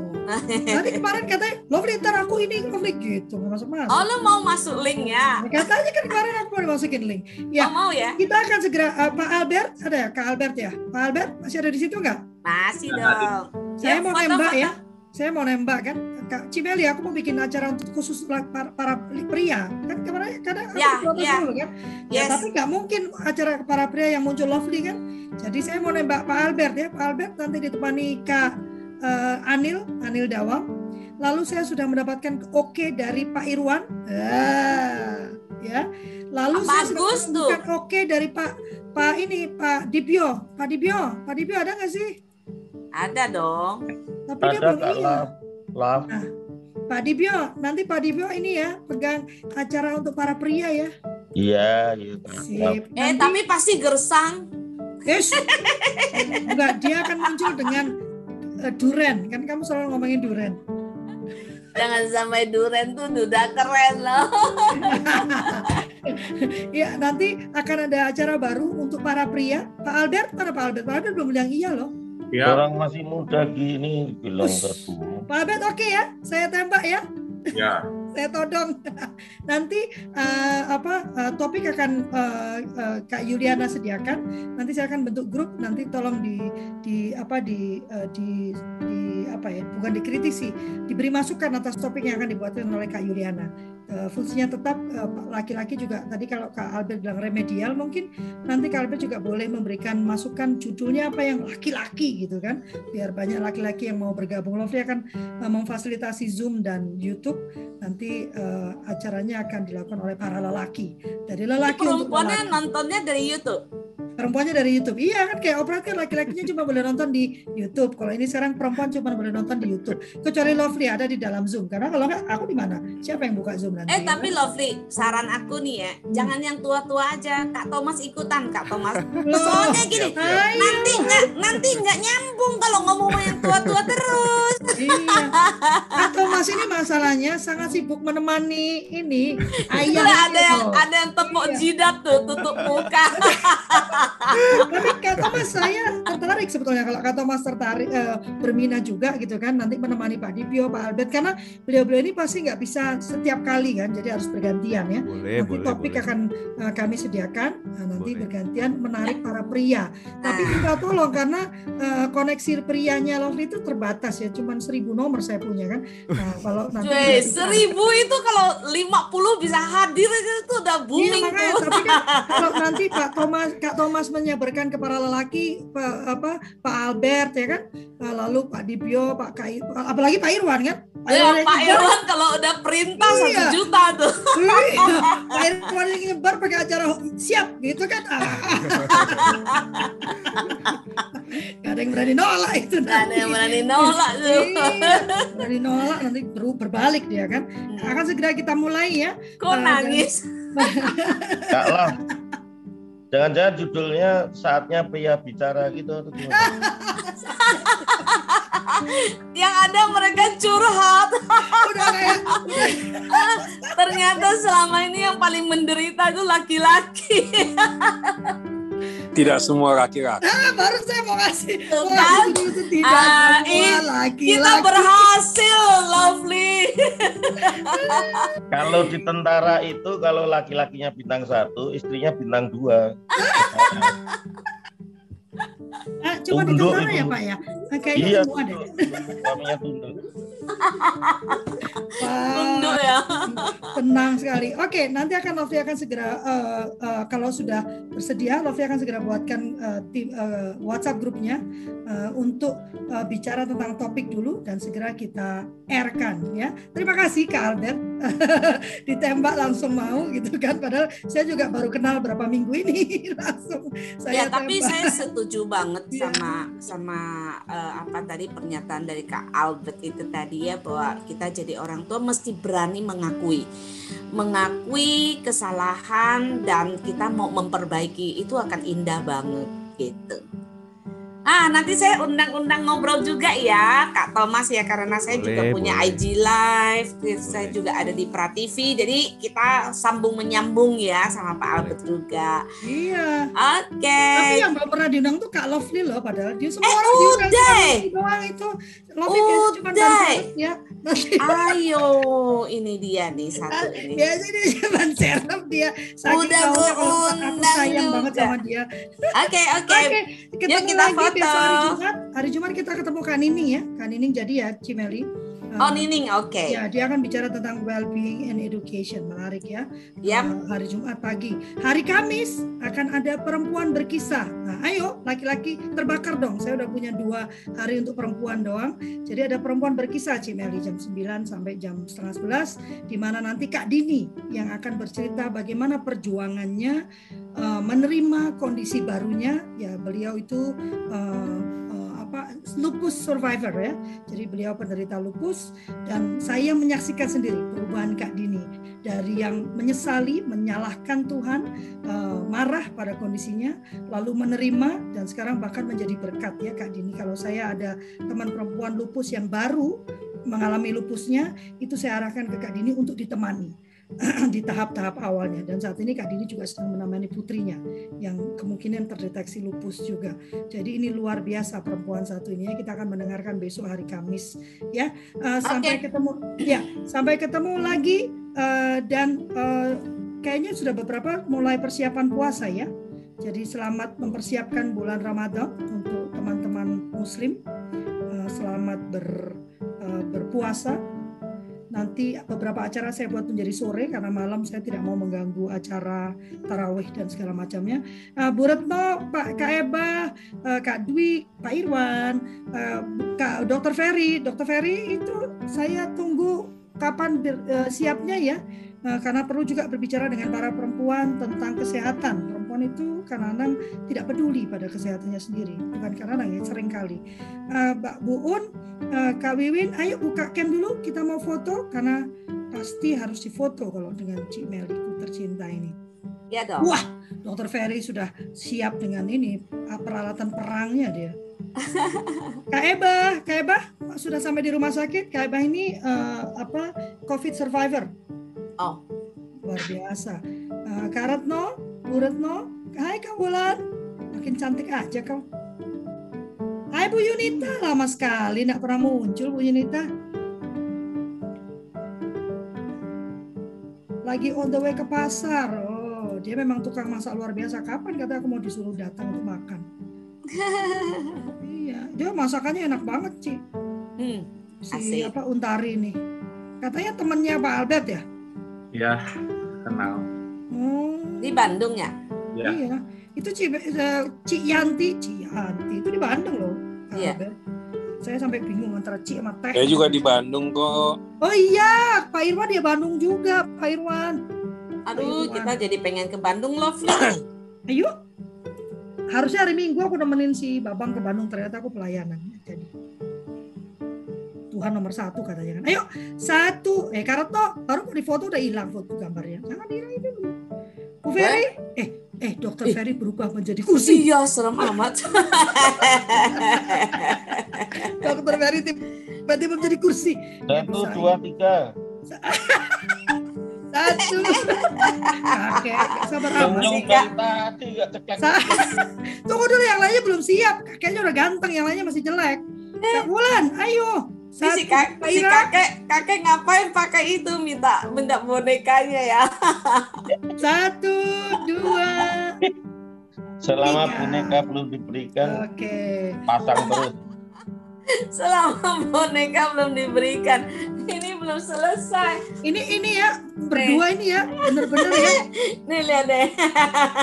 Tadi kemarin katanya, Lovely ntar aku ini Lovely gitu, nggak masuk masuk. Oh lo mau masuk link ya? Katanya kan kemarin aku mau dimasukin link. Ya, oh, mau ya? Kita akan segera, uh, Pak Albert, ada ya Kak Albert ya? Pak Albert masih ada di situ nggak? Masih dong. Saya ya, mau foto, nembak foto. ya saya mau nembak kan Kak Cimeli aku mau bikin acara untuk khusus para, para pria kan kemarin kadang ya, ya. dulu kan ya, yes. ya tapi nggak mungkin acara para pria yang muncul lovely kan jadi saya mau nembak Pak Albert ya Pak Albert nanti ditemani Kak uh, Anil Anil Dawang lalu saya sudah mendapatkan oke okay dari Pak Irwan uh, ya lalu Pak saya Bagus sudah oke okay dari Pak Pak ini Pak Dibio Pak Dibio Pak Dibio ada nggak sih ada dong tapi Ada, dia belum iya. Nah, Pak Dibio, nanti Pak Dibio ini ya pegang acara untuk para pria ya. Iya, iya. Sip. Eh, tapi pasti gersang. Yes. Enggak, dia akan muncul dengan duren. Kan kamu selalu ngomongin duren. Jangan sampai duren tuh udah keren loh. ya, nanti akan ada acara baru untuk para pria. Pak Albert, mana Pak Albert? Pak Albert belum bilang iya loh. Ya. Orang masih muda gini bilang Ush, Pak Abed oke okay ya, saya tembak ya. Ya. Saya todong. Nanti uh, apa uh, topik akan uh, uh, Kak Yuliana sediakan. Nanti saya akan bentuk grup. Nanti tolong di di apa di uh, di di apa ya? Bukan dikritisi, diberi masukan atas topik yang akan dibuatkan oleh Kak Yuliana. Uh, fungsinya tetap laki-laki uh, juga. Tadi kalau Kak Albert bilang remedial, mungkin nanti Kak Albert juga boleh memberikan masukan judulnya apa yang laki-laki gitu kan, biar banyak laki-laki yang mau bergabung. Lovely akan uh, memfasilitasi Zoom dan YouTube nanti uh, acaranya akan dilakukan oleh para lelaki. Dari lelaki untuk lelaki. nontonnya dari YouTube perempuannya dari YouTube. Iya kan kayak operator kan laki-lakinya cuma boleh nonton di YouTube. Kalau ini sekarang perempuan cuma boleh nonton di YouTube. Kecuali Lovely ada di dalam Zoom. Karena kalau nggak aku di mana? Siapa yang buka Zoom nanti? Eh tapi Lovely, saran aku nih ya, hmm. jangan yang tua-tua aja. Kak Thomas ikutan, Kak Thomas. Soalnya gini, Ayo. nanti nggak nanti nggak nyambung kalau ngomong yang tua-tua terus. iya. Kak Thomas ini masalahnya sangat sibuk menemani ini ayah. ada yang ada yang tepuk iya. jidat tuh, tutup muka. Tapi Kak Thomas saya tertarik sebetulnya kalau Kak Thomas tertarik uh, berminat juga gitu kan nanti menemani Pak Dipio, Pak Albert karena beliau-beliau ini pasti nggak bisa setiap kali kan jadi harus bergantian ya. Boleh, nanti boleh, topik boleh. akan uh, kami sediakan uh, nanti boleh. bergantian menarik para pria. Tapi kita tolong karena uh, koneksi prianya Lovely itu terbatas ya cuman seribu nomor saya punya kan. Nah, kalau nanti Cuy, seribu itu kalau 50 bisa hadir itu udah iya, booming iya, makanya, Tapi kan kalau nanti Pak Thomas Kak Thomas Thomas menyabarkan ke para lelaki Pak apa Pak Albert ya kan lalu Pak Dibio Pak Kai apalagi Pak Irwan kan Pak Ya, Irwan Pak nyebar, Irwan kalau udah perintah Iya. satu juta tuh. iya, Pak Irwan yang nyebar pakai acara siap gitu kan. Ah. Gak ada yang berani nolak itu Gak ada yang berani nolak tuh. Iya, berani nolak nanti baru berbalik dia kan. Akan segera kita mulai ya. Kok Nah, nangis? Enggak lah. Jangan-jangan judulnya saatnya pria bicara gitu atau gimana? Yang ada mereka curhat. Udah kayak Ternyata selama ini yang paling menderita itu laki-laki. Tidak semua laki-laki. ah, baru saya mau kasih. Kan? itu, tidak Ah, semua ih, laki Kita berhasil. Kalau di tentara itu kalau laki-lakinya bintang satu, istrinya bintang dua. Ah, cuma di Tunduk tentara ya itu. Pak ya. Kayaknya Iya, semua deh. suaminya tunduk. Wah, ya. tenang sekali. Oke, nanti akan Lofi akan segera eh, eh, kalau sudah bersedia, Lofi akan segera buatkan eh, tim eh, WhatsApp grupnya eh, untuk eh, bicara tentang topik dulu dan segera kita airkan ya. Terima kasih Kak Albert ditembak langsung mau gitu kan. Padahal saya juga baru kenal berapa minggu ini langsung saya ya tapi tembak. saya setuju banget Iya. sama sama eh, apa tadi pernyataan dari Kak Albert itu tadi ya bahwa kita jadi orang tua mesti berani mengakui mengakui kesalahan dan kita mau memperbaiki itu akan indah banget gitu. Ah, nanti saya undang-undang ngobrol juga ya, Kak Thomas ya, karena saya juga Boleh, punya boleh. IG Live, saya Boleh. juga ada di Prativi, jadi kita sambung menyambung ya sama Pak Albert juga. Iya. Oke. Tapi yang belum pernah diundang tuh Kak Lovely loh padahal dia semua Eh, orang diundang udah. Doang itu. Lovely biasa cuma ya. Ayo, ini dia nih satu ini. biasa dia cuma serem dia. Saking Udah kalau aku sayang banget juga. sama dia. Oke, oke. Oke, ketemu kita lagi besok hari Jumat. Hari Jumat kita ketemu Kak Nining ya. Kak Nining jadi ya Cimeli. Eh, Oh, Nining, oke. Ya, dia akan bicara tentang well-being and education. Menarik ya. Yap. Uh, hari Jumat pagi. Hari Kamis akan ada perempuan berkisah. Nah, ayo laki-laki terbakar dong. Saya udah punya dua hari untuk perempuan doang. Jadi ada perempuan berkisah Cimeli jam 9 sampai jam setengah 11 di mana nanti Kak Dini yang akan bercerita bagaimana perjuangannya uh, menerima kondisi barunya. Ya, beliau itu uh, apa lupus survivor ya. Jadi beliau penderita lupus dan saya menyaksikan sendiri perubahan Kak Dini dari yang menyesali, menyalahkan Tuhan, eh, marah pada kondisinya, lalu menerima dan sekarang bahkan menjadi berkat ya Kak Dini. Kalau saya ada teman perempuan lupus yang baru mengalami lupusnya, itu saya arahkan ke Kak Dini untuk ditemani di tahap-tahap awalnya. Dan saat ini Kak Dini juga sedang menemani putrinya yang kemungkinan terdeteksi lupus juga. Jadi ini luar biasa perempuan satu ini ya. Kita akan mendengarkan besok hari Kamis ya. Eh, sampai ketemu ya, sampai ketemu lagi eh, dan eh, kayaknya sudah beberapa mulai persiapan puasa ya. Jadi selamat mempersiapkan bulan Ramadan untuk teman-teman muslim. Eh, selamat ber eh, berpuasa. Nanti beberapa acara saya buat menjadi sore karena malam saya tidak mau mengganggu acara tarawih dan segala macamnya. Eh, Bu Retno, Pak Kak Eba, eh, Kak Dwi, Pak Irwan, eh, Kak Dokter Ferry, Dokter Ferry itu saya tunggu kapan eh, siapnya ya, karena perlu juga berbicara dengan para perempuan tentang kesehatan. Perempuan itu kadang-kadang tidak peduli pada kesehatannya sendiri, bukan kadang-kadang ya sering kali. Eh, Mbak Bu Un, eh, Kak Wiwin, ayo buka cam dulu, kita mau foto karena pasti harus difoto kalau dengan Cik Meliku tercinta ini. Ya dong. Wah, Dokter Ferry sudah siap dengan ini peralatan perangnya dia. Kak Eba, Kak Eba sudah sampai di rumah sakit. Kak Eba ini eh, apa COVID survivor. Oh. Luar biasa. Eh, Kak Retno, Bu Retno, Hai Kak Bulan, makin cantik aja kau. Hai Bu Yunita, lama sekali nggak pernah muncul Bu Yunita. Lagi on the way ke pasar. Oh, dia memang tukang masak luar biasa. Kapan kata aku mau disuruh datang untuk makan? iya, dia masakannya enak banget, Ci. Hmm. Si Asik. apa Untari nih. Katanya temennya Pak Albert ya? Ya, kenal. Oh, Di Bandung ya? Ya. iya. Itu Ci, eh, Ci Yanti, Ci Yanti itu di Bandung loh. Iya. Saya sampai bingung antara Ci sama Teh. Saya juga di Bandung kok. Oh iya, Pak Irwan dia Bandung juga, Pak Irwan. Aduh, kita jadi pengen ke Bandung loh. Ayo. Harusnya hari Minggu aku nemenin si Babang ke Bandung, ternyata aku pelayanan. Jadi Tuhan nomor satu katanya kan. Ayo, satu. Eh, Kareto, baru di foto udah hilang foto gambarnya. Jangan dihilangin dulu. Bu Ferry, eh, eh, Dokter Ih. Ferry berubah menjadi kursi. Iya, serem amat. Dokter Ferry tiba-tiba menjadi kursi. Satu, Bisa, dua, tiga. Satu. Kakek, gak sabar amat sih. Tunggu dulu yang lainnya belum siap. Kakeknya udah ganteng, yang lainnya masih jelek. Kak Wulan, ayo. Si, kak, Pak si kakek kakek ngapain pakai itu minta minta bonekanya ya? Satu, dua. Selama Tiga. boneka belum diberikan, Oke. pasang terus. Selama boneka belum diberikan, ini belum selesai. Ini ini ya berdua ini ya bener-bener ya Nih lihat deh.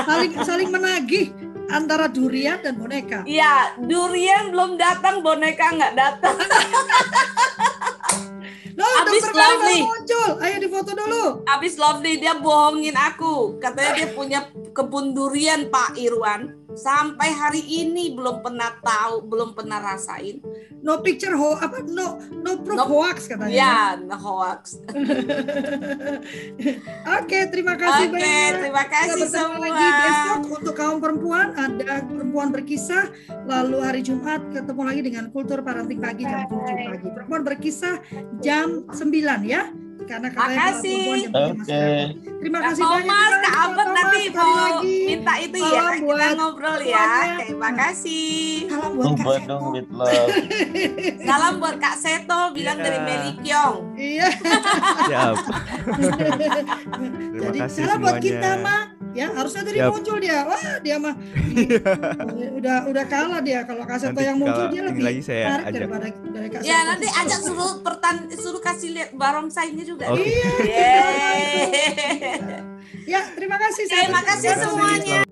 saling saling menagih antara durian dan boneka. Ya, durian belum datang, boneka nggak datang. Loh, Abis dokter lovely. muncul. Ayo difoto dulu. Abis Lovely dia bohongin aku, katanya dia punya kebun durian Pak Irwan. Sampai hari ini belum pernah tahu, belum pernah rasain. No picture ho apa no no proof No- hoax katanya. Ya, no hoax. Oke, terima kasih Oke, banyak. terima Kita kasih bertemu semua. lagi besok untuk kaum perempuan ada perempuan berkisah lalu hari Jumat ketemu lagi dengan kultur parenting pagi jam 7 pagi perempuan berkisah jam 9 ya karena katanya Makasih. perempuan jam 7 masih Oke. repot. terima Kak kasih Kak Kak Albert Thomas. nanti mau lagi. minta itu ya, Salam kita buat ngobrol ya. Oke, makasih. salam buat Kak Bandung Seto with love. Salam buat Kak Seto, bilang Iya. dari Meli Kyong. iya Siap. jadi kasih salam buat semuanya. kita mah ya harusnya tadi Siap. muncul dia wah dia mah udah udah kalah dia kalau Kak Seto Nanti yang muncul dia lebih lagi saya menarik ajak. daripada dari Kak Ya nanti ajak suruh pertan suruh kasih lihat barongsainya juga. Oke. Yeay. ya terima kasih Terima kasih semuanya. Terima kasih. Selamat